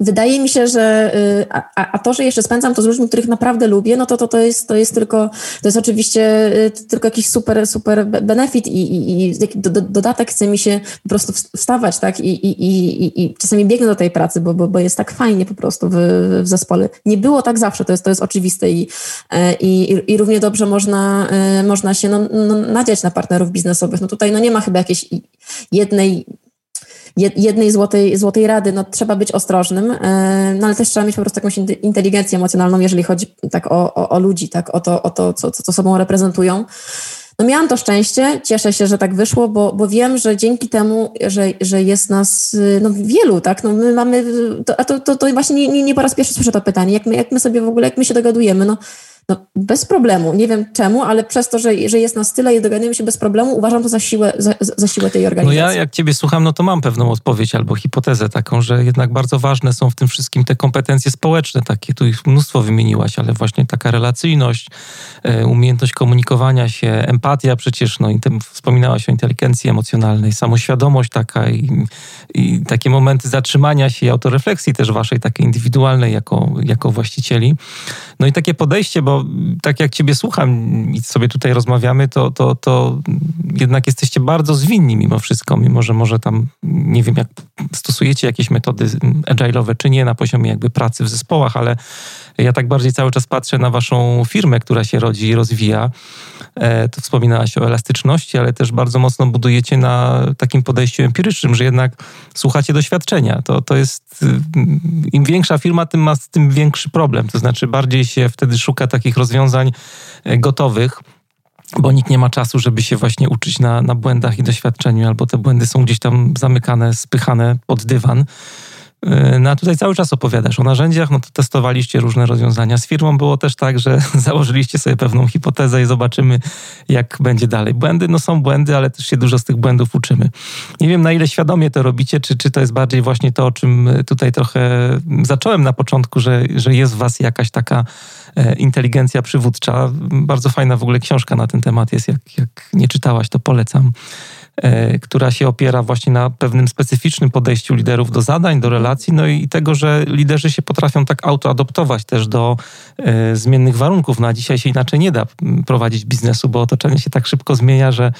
Wydaje mi się, że y, a, a, to, że jeszcze spędzam to z ludźmi, których naprawdę lubię, no to, to, to, jest, to jest tylko, to jest oczywiście y, tylko jakiś super, super benefit i, i, i do, do, dodatek chce mi się po prostu wstawać, tak, i, i, i, i czasami biegnę do tej pracy, bo, bo, bo jest tak fajnie po prostu w, w zespole. Nie było tak zawsze, to jest, to jest oczywiste i, e, i, i równie dobrze można, e, można się no, no, nadziać na partnerów biznesowych. No tutaj no nie ma chyba jakiejś jednej jednej złotej, złotej rady, no trzeba być ostrożnym, e, no ale też trzeba mieć po prostu jakąś inteligencję emocjonalną, jeżeli chodzi tak o, o, o ludzi, tak? O to, o to co, co sobą reprezentują. No miałam to szczęście, cieszę się, że tak wyszło, bo, bo wiem, że dzięki temu, że, że jest nas no, wielu, tak, no my mamy, to, a to, to, to właśnie nie, nie, nie po raz pierwszy słyszę to pytanie, jak my, jak my sobie w ogóle, jak my się dogadujemy, no no, bez problemu. Nie wiem czemu, ale przez to, że, że jest nas tyle i dogadujemy się bez problemu, uważam to za siłę, za, za siłę tej organizacji. No ja jak ciebie słucham, no to mam pewną odpowiedź albo hipotezę taką, że jednak bardzo ważne są w tym wszystkim te kompetencje społeczne takie. Tu ich mnóstwo wymieniłaś, ale właśnie taka relacyjność, e, umiejętność komunikowania się, empatia przecież, no i tym wspominałaś o inteligencji emocjonalnej, samoświadomość taka i, i takie momenty zatrzymania się i autorefleksji też waszej takiej indywidualnej jako, jako właścicieli. No i takie podejście, bo tak jak ciebie słucham i sobie tutaj rozmawiamy, to, to, to jednak jesteście bardzo zwinni mimo wszystko, mimo że może tam, nie wiem, jak stosujecie jakieś metody agile'owe czy nie na poziomie jakby pracy w zespołach, ale ja tak bardziej cały czas patrzę na waszą firmę, która się rodzi i rozwija. E, to wspominałaś o elastyczności, ale też bardzo mocno budujecie na takim podejściu empirycznym, że jednak słuchacie doświadczenia. To, to jest, im większa firma, tym ma z tym większy problem. To znaczy bardziej się wtedy szuka takich rozwiązań e, gotowych, bo nikt nie ma czasu, żeby się właśnie uczyć na, na błędach i doświadczeniu, albo te błędy są gdzieś tam zamykane, spychane pod dywan. E, no a tutaj cały czas opowiadasz o narzędziach, no to testowaliście różne rozwiązania. Z firmą było też tak, że założyliście sobie pewną hipotezę i zobaczymy, jak będzie dalej. Błędy, no są błędy, ale też się dużo z tych błędów uczymy. Nie wiem, na ile świadomie to robicie, czy, czy to jest bardziej właśnie to, o czym tutaj trochę zacząłem na początku, że, że jest w was jakaś taka inteligencja przywódcza. Bardzo fajna w ogóle książka na ten temat jest. Jak, jak nie czytałaś, to polecam. E, która się opiera właśnie na pewnym specyficznym podejściu liderów do zadań, do relacji, no i tego, że liderzy się potrafią tak autoadoptować też do e, zmiennych warunków. No a dzisiaj się inaczej nie da prowadzić biznesu, bo otoczenie się tak szybko zmienia, że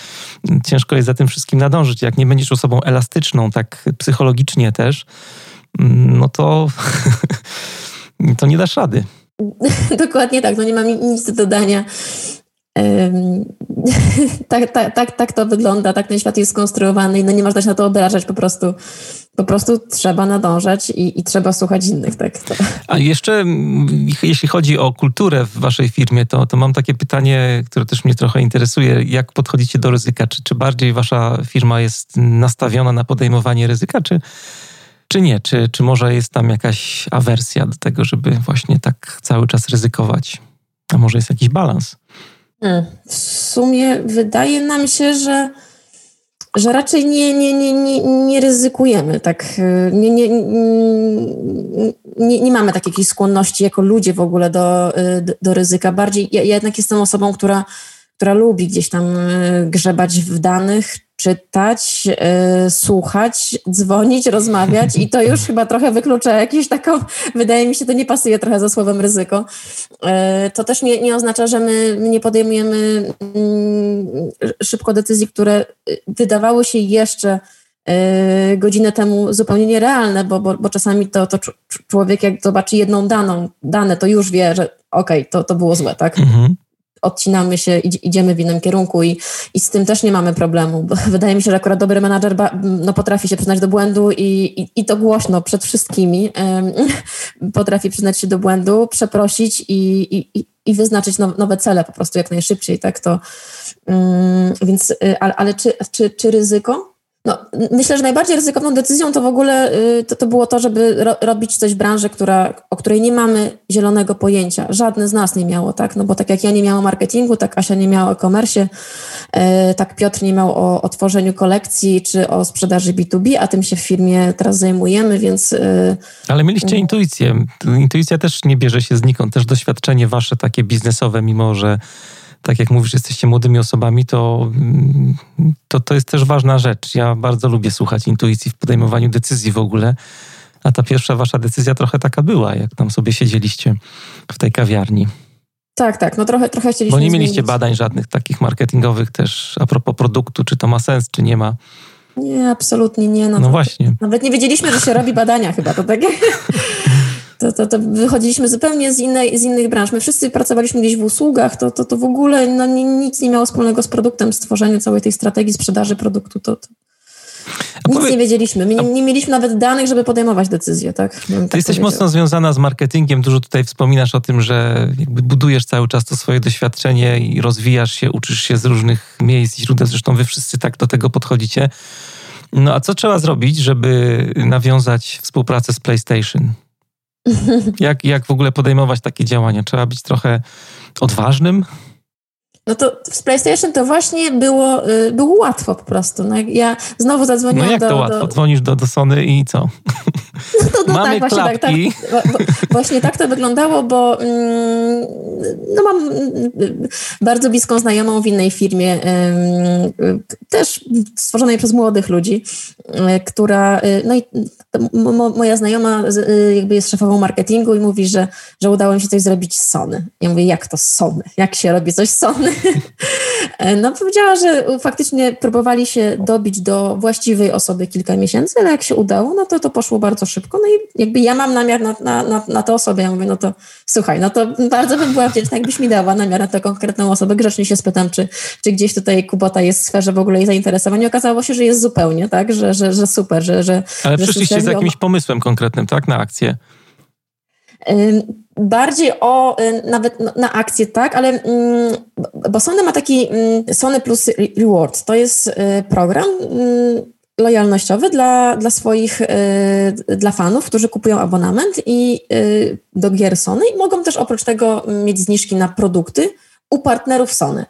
ciężko jest za tym wszystkim nadążyć. Jak nie będziesz osobą elastyczną, tak psychologicznie też, no to, to nie dasz rady. Dokładnie tak, no nie mam nic do dodania. tak, tak, tak, tak to wygląda, tak ten świat jest skonstruowany i no nie można się na to obrażać, po prostu, po prostu trzeba nadążać i, i trzeba słuchać innych. Tak. A jeszcze jeśli chodzi o kulturę w waszej firmie, to, to mam takie pytanie, które też mnie trochę interesuje. Jak podchodzicie do ryzyka? Czy, czy bardziej wasza firma jest nastawiona na podejmowanie ryzyka, czy, czy nie? Czy, czy może jest tam jakaś awersja do tego, żeby właśnie tak cały czas ryzykować? A może jest jakiś balans? Hmm. W sumie wydaje nam się, że, że raczej nie, nie, nie, nie, nie ryzykujemy. Tak, nie, nie, nie, nie mamy takiej skłonności jako ludzie w ogóle do, do, do ryzyka. Bardziej ja, ja jednak jestem osobą, która, która lubi gdzieś tam grzebać w danych, czytać, yy, słuchać, dzwonić, rozmawiać i to już chyba trochę wyklucza jakieś taką, wydaje mi się, to nie pasuje trochę za słowem ryzyko. Yy, to też nie, nie oznacza, że my nie podejmujemy yy, szybko decyzji, które wydawały się jeszcze y, godzinę temu zupełnie nierealne, bo, bo, bo czasami to, to człowiek jak zobaczy jedną daną, dane, to już wie, że okej, okay, to, to było złe, tak? Mhm odcinamy się, idziemy w innym kierunku i, i z tym też nie mamy problemu. Bo wydaje mi się, że akurat dobry menadżer no, potrafi się przyznać do błędu i, i, i to głośno przed wszystkimi potrafi przyznać się do błędu, przeprosić i, i, i wyznaczyć nowe cele po prostu jak najszybciej, tak to. Um, więc, y, ale, ale czy, czy, czy ryzyko? No, myślę, że najbardziej ryzykowną decyzją to w ogóle y, to, to było to, żeby ro, robić coś w branży, która, o której nie mamy zielonego pojęcia. Żadne z nas nie miało, tak? No bo tak jak ja nie miałam marketingu, tak Asia nie miała o e-commerce, tak Piotr nie miał o, o tworzeniu kolekcji czy o sprzedaży B2B, a tym się w firmie teraz zajmujemy, więc... Y, Ale mieliście intuicję. Intuicja też nie bierze się znikąd. Też doświadczenie wasze takie biznesowe, mimo że tak jak mówisz, jesteście młodymi osobami, to, to, to jest też ważna rzecz. Ja bardzo lubię słuchać intuicji w podejmowaniu decyzji w ogóle. A ta pierwsza wasza decyzja trochę taka była, jak tam sobie siedzieliście w tej kawiarni. Tak, tak, no trochę, trochę chcieliśmy Bo nie mieliście zmienić. badań żadnych takich marketingowych też a propos produktu, czy to ma sens, czy nie ma. Nie, absolutnie nie. No, no właśnie. Nawet nie wiedzieliśmy, że się robi badania chyba, to takie... to, to, to wychodziliśmy zupełnie z, innej, z innych branż. My wszyscy pracowaliśmy gdzieś w usługach, to, to, to w ogóle no, nic nie miało wspólnego z produktem, stworzeniu całej tej strategii sprzedaży produktu. To, to nic powie... nie wiedzieliśmy. My nie, nie, mieliśmy nawet danych, żeby podejmować decyzje. Tak? Ty tak jesteś mocno związana z marketingiem. Dużo tutaj wspominasz o tym, że budujesz cały czas to swoje doświadczenie i rozwijasz się, uczysz się z różnych miejsc i źródeł. Zresztą wy wszyscy tak do tego podchodzicie. No a co trzeba zrobić, żeby nawiązać współpracę z PlayStation? Jak, jak w ogóle podejmować takie działania? Trzeba być trochę odważnym? No to z PlayStation to właśnie było, y, było łatwo po prostu. No ja znowu zadzwoniłam No jak do, to łatwo? Do... Dzwonisz do, do Sony i co? No, no Mamy tak, właśnie klapki. tak, tak. Właśnie tak to wyglądało, bo mm, no mam mm, bardzo bliską znajomą w innej firmie, też stworzonej przez młodych ludzi, y, która, y, no i moja znajoma jakby jest szefową marketingu i mówi, że, że udało mi się coś zrobić z Sony. Ja mówię, jak to Sony? Jak się robi coś z Sony? No powiedziała, że faktycznie próbowali się dobić do właściwej osoby kilka miesięcy, ale jak się udało, no to to poszło bardzo szybko. No i jakby ja mam namiar na, na, na, na tę osobę. Ja mówię, no to słuchaj, no to bardzo bym była wdzięczna, jakbyś mi dała namiar na tę konkretną osobę. Grzecznie się spytam, czy, czy gdzieś tutaj Kubota jest w sferze w ogóle jej zainteresowania. Okazało się, że jest zupełnie, tak, że, że, że super, że... że ale że przyszliście z jakimś pomysłem konkretnym, tak, na akcję? Bardziej o nawet na akcję, tak, ale bo Sony ma taki Sony Plus Reward. To jest program lojalnościowy dla, dla swoich, dla fanów, którzy kupują abonament i do gier Sony i mogą też oprócz tego mieć zniżki na produkty u partnerów Sony.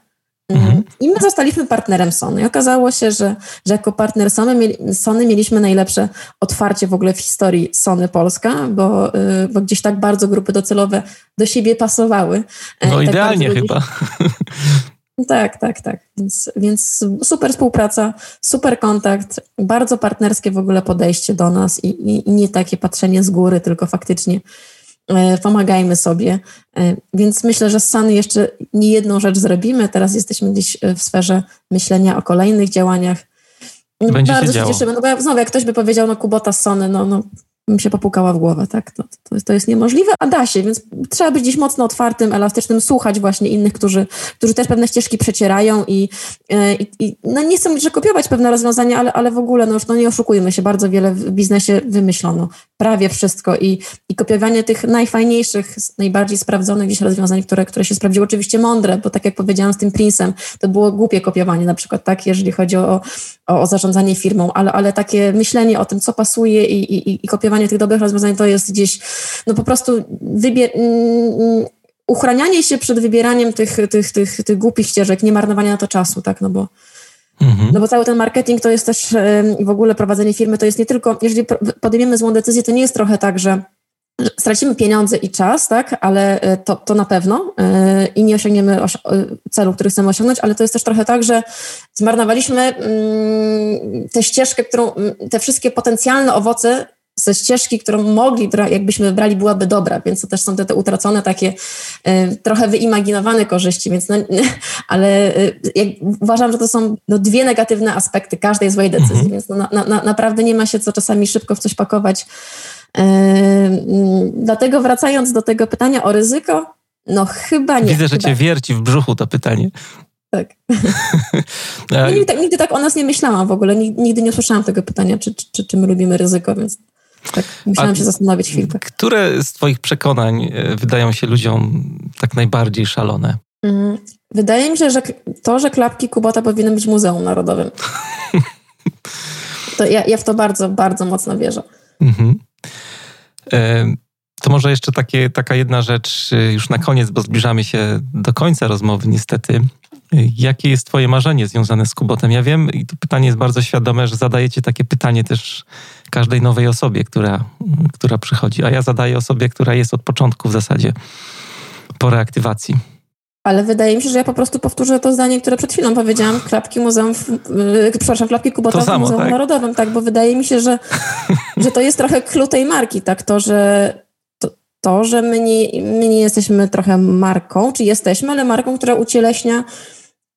Mhm. I my zostaliśmy partnerem Sony. I okazało się, że, że jako partner Sony, mieli, Sony mieliśmy najlepsze otwarcie w ogóle w historii Sony Polska, bo, y, bo gdzieś tak bardzo grupy docelowe do siebie pasowały. E, no tak idealnie chyba. Tak, tak, tak. Więc, więc super współpraca, super kontakt, bardzo partnerskie w ogóle podejście do nas i, i, i nie takie patrzenie z góry, tylko faktycznie pomagajmy sobie. E, więc myślę, że z Sany jeszcze nie jedną rzecz zrobimy. Teraz jesteśmy gdzieś e, w sferze myślenia o kolejnych działaniach. Będzie Bardzo się, się cieszymy. No bo znowu, jak ktoś by powiedział, no Kubota z Sony, no, no bym się popukała w głowę, tak? To, to, to, jest niemożliwe, a da się, więc trzeba być gdzieś mocno otwartym, elastycznym, słuchać właśnie innych, którzy, którzy też pewne ścieżki przecierają i, i, i no nie chcę że kopiować pewne rozwiązania, ale, ale w ogóle, no już no nie oszukujmy się, bardzo wiele w biznesie wymyślono, prawie wszystko i, i kopiowanie tych najfajniejszych, najbardziej sprawdzonych gdzieś rozwiązań, które, które się sprawdziły, oczywiście mądre, bo tak jak powiedziałam z tym Prince'em, to było głupie kopiowanie na przykład, tak, jeżeli chodzi o, o, o zarządzanie firmą, ale, ale takie myślenie o tym, co pasuje i, i, i kopiowanie tych dobrych rozwiązań to jest gdzieś, no po prostu wybier- mm, uchranianie się przed wybieraniem tych, tych, tych, tych głupich ścieżek, nie marnowanie na to czasu, tak, no bo Mhm. No bo cały ten marketing to jest też w ogóle prowadzenie firmy, to jest nie tylko, jeżeli podejmiemy złą decyzję, to nie jest trochę tak, że stracimy pieniądze i czas, tak, ale e, to, to na pewno yy, i nie osiągniemy osi celu, który chcemy osiągnąć, ale to jest też trochę tak, że zmarnowaliśmy yy, tę ścieżkę, którą, te wszystkie potencjalne owoce ze ścieżki, którą mogli, jakbyśmy wybrali, byłaby dobra, więc to też są te, te utracone takie y, trochę wyimaginowane korzyści, więc no, ale y, uważam, że to są no, dwie negatywne aspekty każdej złej decyzji, mhm. więc no, na, na, naprawdę nie ma się co czasami szybko w coś pakować. Y, dlatego wracając do tego pytania o ryzyko, no chyba nie. Widzę, że chyba. cię wierci w brzuchu to pytanie. Tak. no, nigdy, tak. nigdy tak o nas nie myślałam w ogóle. Nigdy nie słyszałam tego pytania, czy, czy, czy my lubimy ryzyko, więc tak, musiałam A się zastanowić chwilkę. Które z Twoich przekonań e, wydają się ludziom tak najbardziej szalone? Mm, wydaje mi się, że to, że klapki Kubota powinny być Muzeum Narodowym. To ja, ja w to bardzo, bardzo mocno wierzę. Mhm. E, to może jeszcze takie, taka jedna rzecz e, już na koniec, bo zbliżamy się do końca rozmowy niestety. Jakie jest Twoje marzenie związane z Kubotem? Ja wiem, i to pytanie jest bardzo świadome, że zadajecie takie pytanie też każdej nowej osobie, która, która przychodzi. A ja zadaję osobie, która jest od początku w zasadzie po reaktywacji. Ale wydaje mi się, że ja po prostu powtórzę to zdanie, które przed chwilą powiedziałam. Klapki Muzeum, w, przepraszam, klapki Kubota samo, w Muzeum tak? Narodowym, tak, bo wydaje mi się, że, że to jest trochę clue tej marki, tak, to, że to, to że my nie, my nie jesteśmy trochę marką, czy jesteśmy, ale marką, która ucieleśnia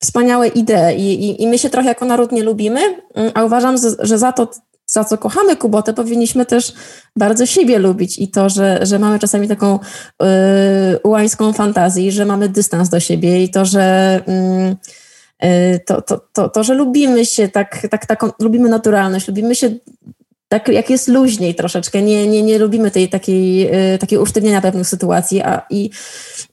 wspaniałe idee I, i, i my się trochę jako naród nie lubimy, mm, a uważam, że za to, za co kochamy Kubotę, powinniśmy też bardzo siebie lubić i to, że, że mamy czasami taką yy, ułańską fantazję, że mamy dystans do siebie i to, że yy, to, to, to, to, że lubimy się tak, tak taką, lubimy naturalność, lubimy się tak jak jest luźniej troszeczkę. Nie, nie, nie lubimy tej takiej, y, takiej usztywnienia pewnych sytuacji. A, i,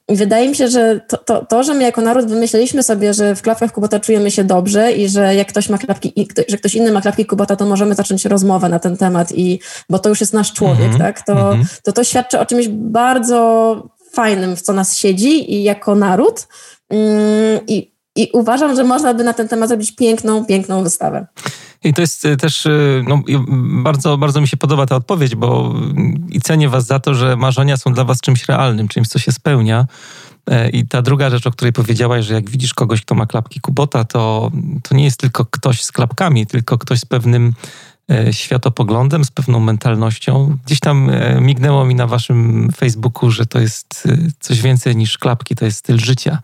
I wydaje mi się, że to, to, to, że my jako naród wymyśliliśmy sobie, że w klapkach Kubota czujemy się dobrze i że jak ktoś ma klapki, że ktoś inny ma klapki Kubota, to możemy zacząć rozmowę na ten temat, i, bo to już jest nasz człowiek, mm -hmm. tak? To, mm -hmm. to to świadczy o czymś bardzo fajnym, w co nas siedzi i jako naród. Mm, I, I uważam, że można by na ten temat zrobić piękną, piękną wystawę. I to jest y, też, y, no, bardzo, bardzo mi się podoba ta odpowiedź, bo y, i cenię was za to, że marzenia są dla was czymś realnym, czymś, co się spełnia. E, I ta druga rzecz, o której powiedziałaś, że jak widzisz kogoś, kto ma klapki Kubota, to, to nie jest tylko ktoś z klapkami, tylko ktoś z pewnym e, światopoglądem, z pewną mentalnością. Gdzieś tam e, mignęło mi na waszym Facebooku, że to jest coś więcej niż klapki, to jest styl życia.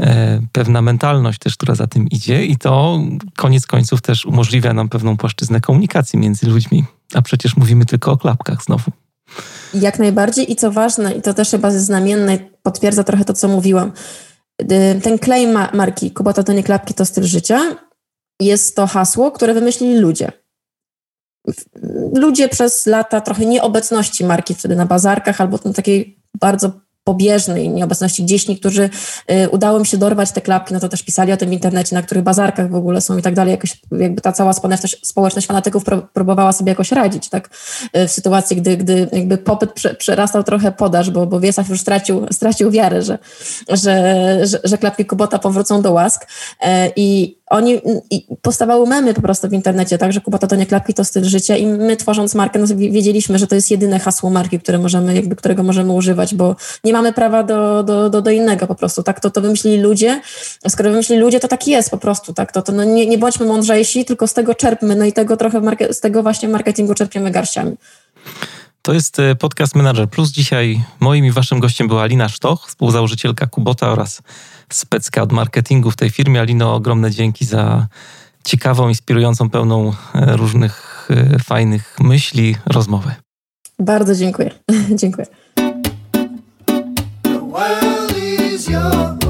E, pewna mentalność też, która za tym idzie i to koniec końców też umożliwia nam pewną płaszczyznę komunikacji między ludźmi. A przecież mówimy tylko o klapkach znowu. Jak najbardziej i co ważne, i to też chyba znamienne, potwierdza trochę to, co mówiłam. Ten claim marki Kubota to nie klapki, to styl życia. Jest to hasło, które wymyślili ludzie. Ludzie przez lata trochę nieobecności marki wtedy na bazarkach albo na takiej bardzo pobieżnej nieobecności gdzieś niektórzy y, udało mi się dorwać te klapki, no to też pisali o tym w internecie, na których bazarkach w ogóle są i tak dalej. Jakoś, jakby ta cała społeczność, społeczność fanatyków próbowała sobie jakoś radzić, tak? Y, w sytuacji, gdy, gdy jakby popyt prze, przerastał trochę podaż, bo, bo Wiesław już stracił, stracił wiarę, że, że, że, że klapki Kubota powrócą do łask. Y, I oni i powstawały memy po prostu w internecie, tak, że Kubota to nie klapki, to styl życia i my tworząc markę, no, wiedzieliśmy, że to jest jedyne hasło marki, które możemy, jakby, którego możemy używać, bo nie mamy prawa do, do, do, do innego po prostu, tak, to, to wymyślili ludzie, skoro wymyślili ludzie, to tak jest po prostu, tak, to, to no, nie, nie bądźmy mądrzejsi, tylko z tego czerpmy, no i tego trochę market, z tego właśnie marketingu czerpiemy garściami. To jest e, podcast Manager Plus. Dzisiaj moim i waszym gościem była Alina Sztoch, współzałożycielka Kubota oraz specka od marketingu w tej firmie. Alino, ogromne dzięki za ciekawą, inspirującą, pełną e, różnych e, fajnych myśli rozmowę. Bardzo dziękuję. dziękuję. world is yours.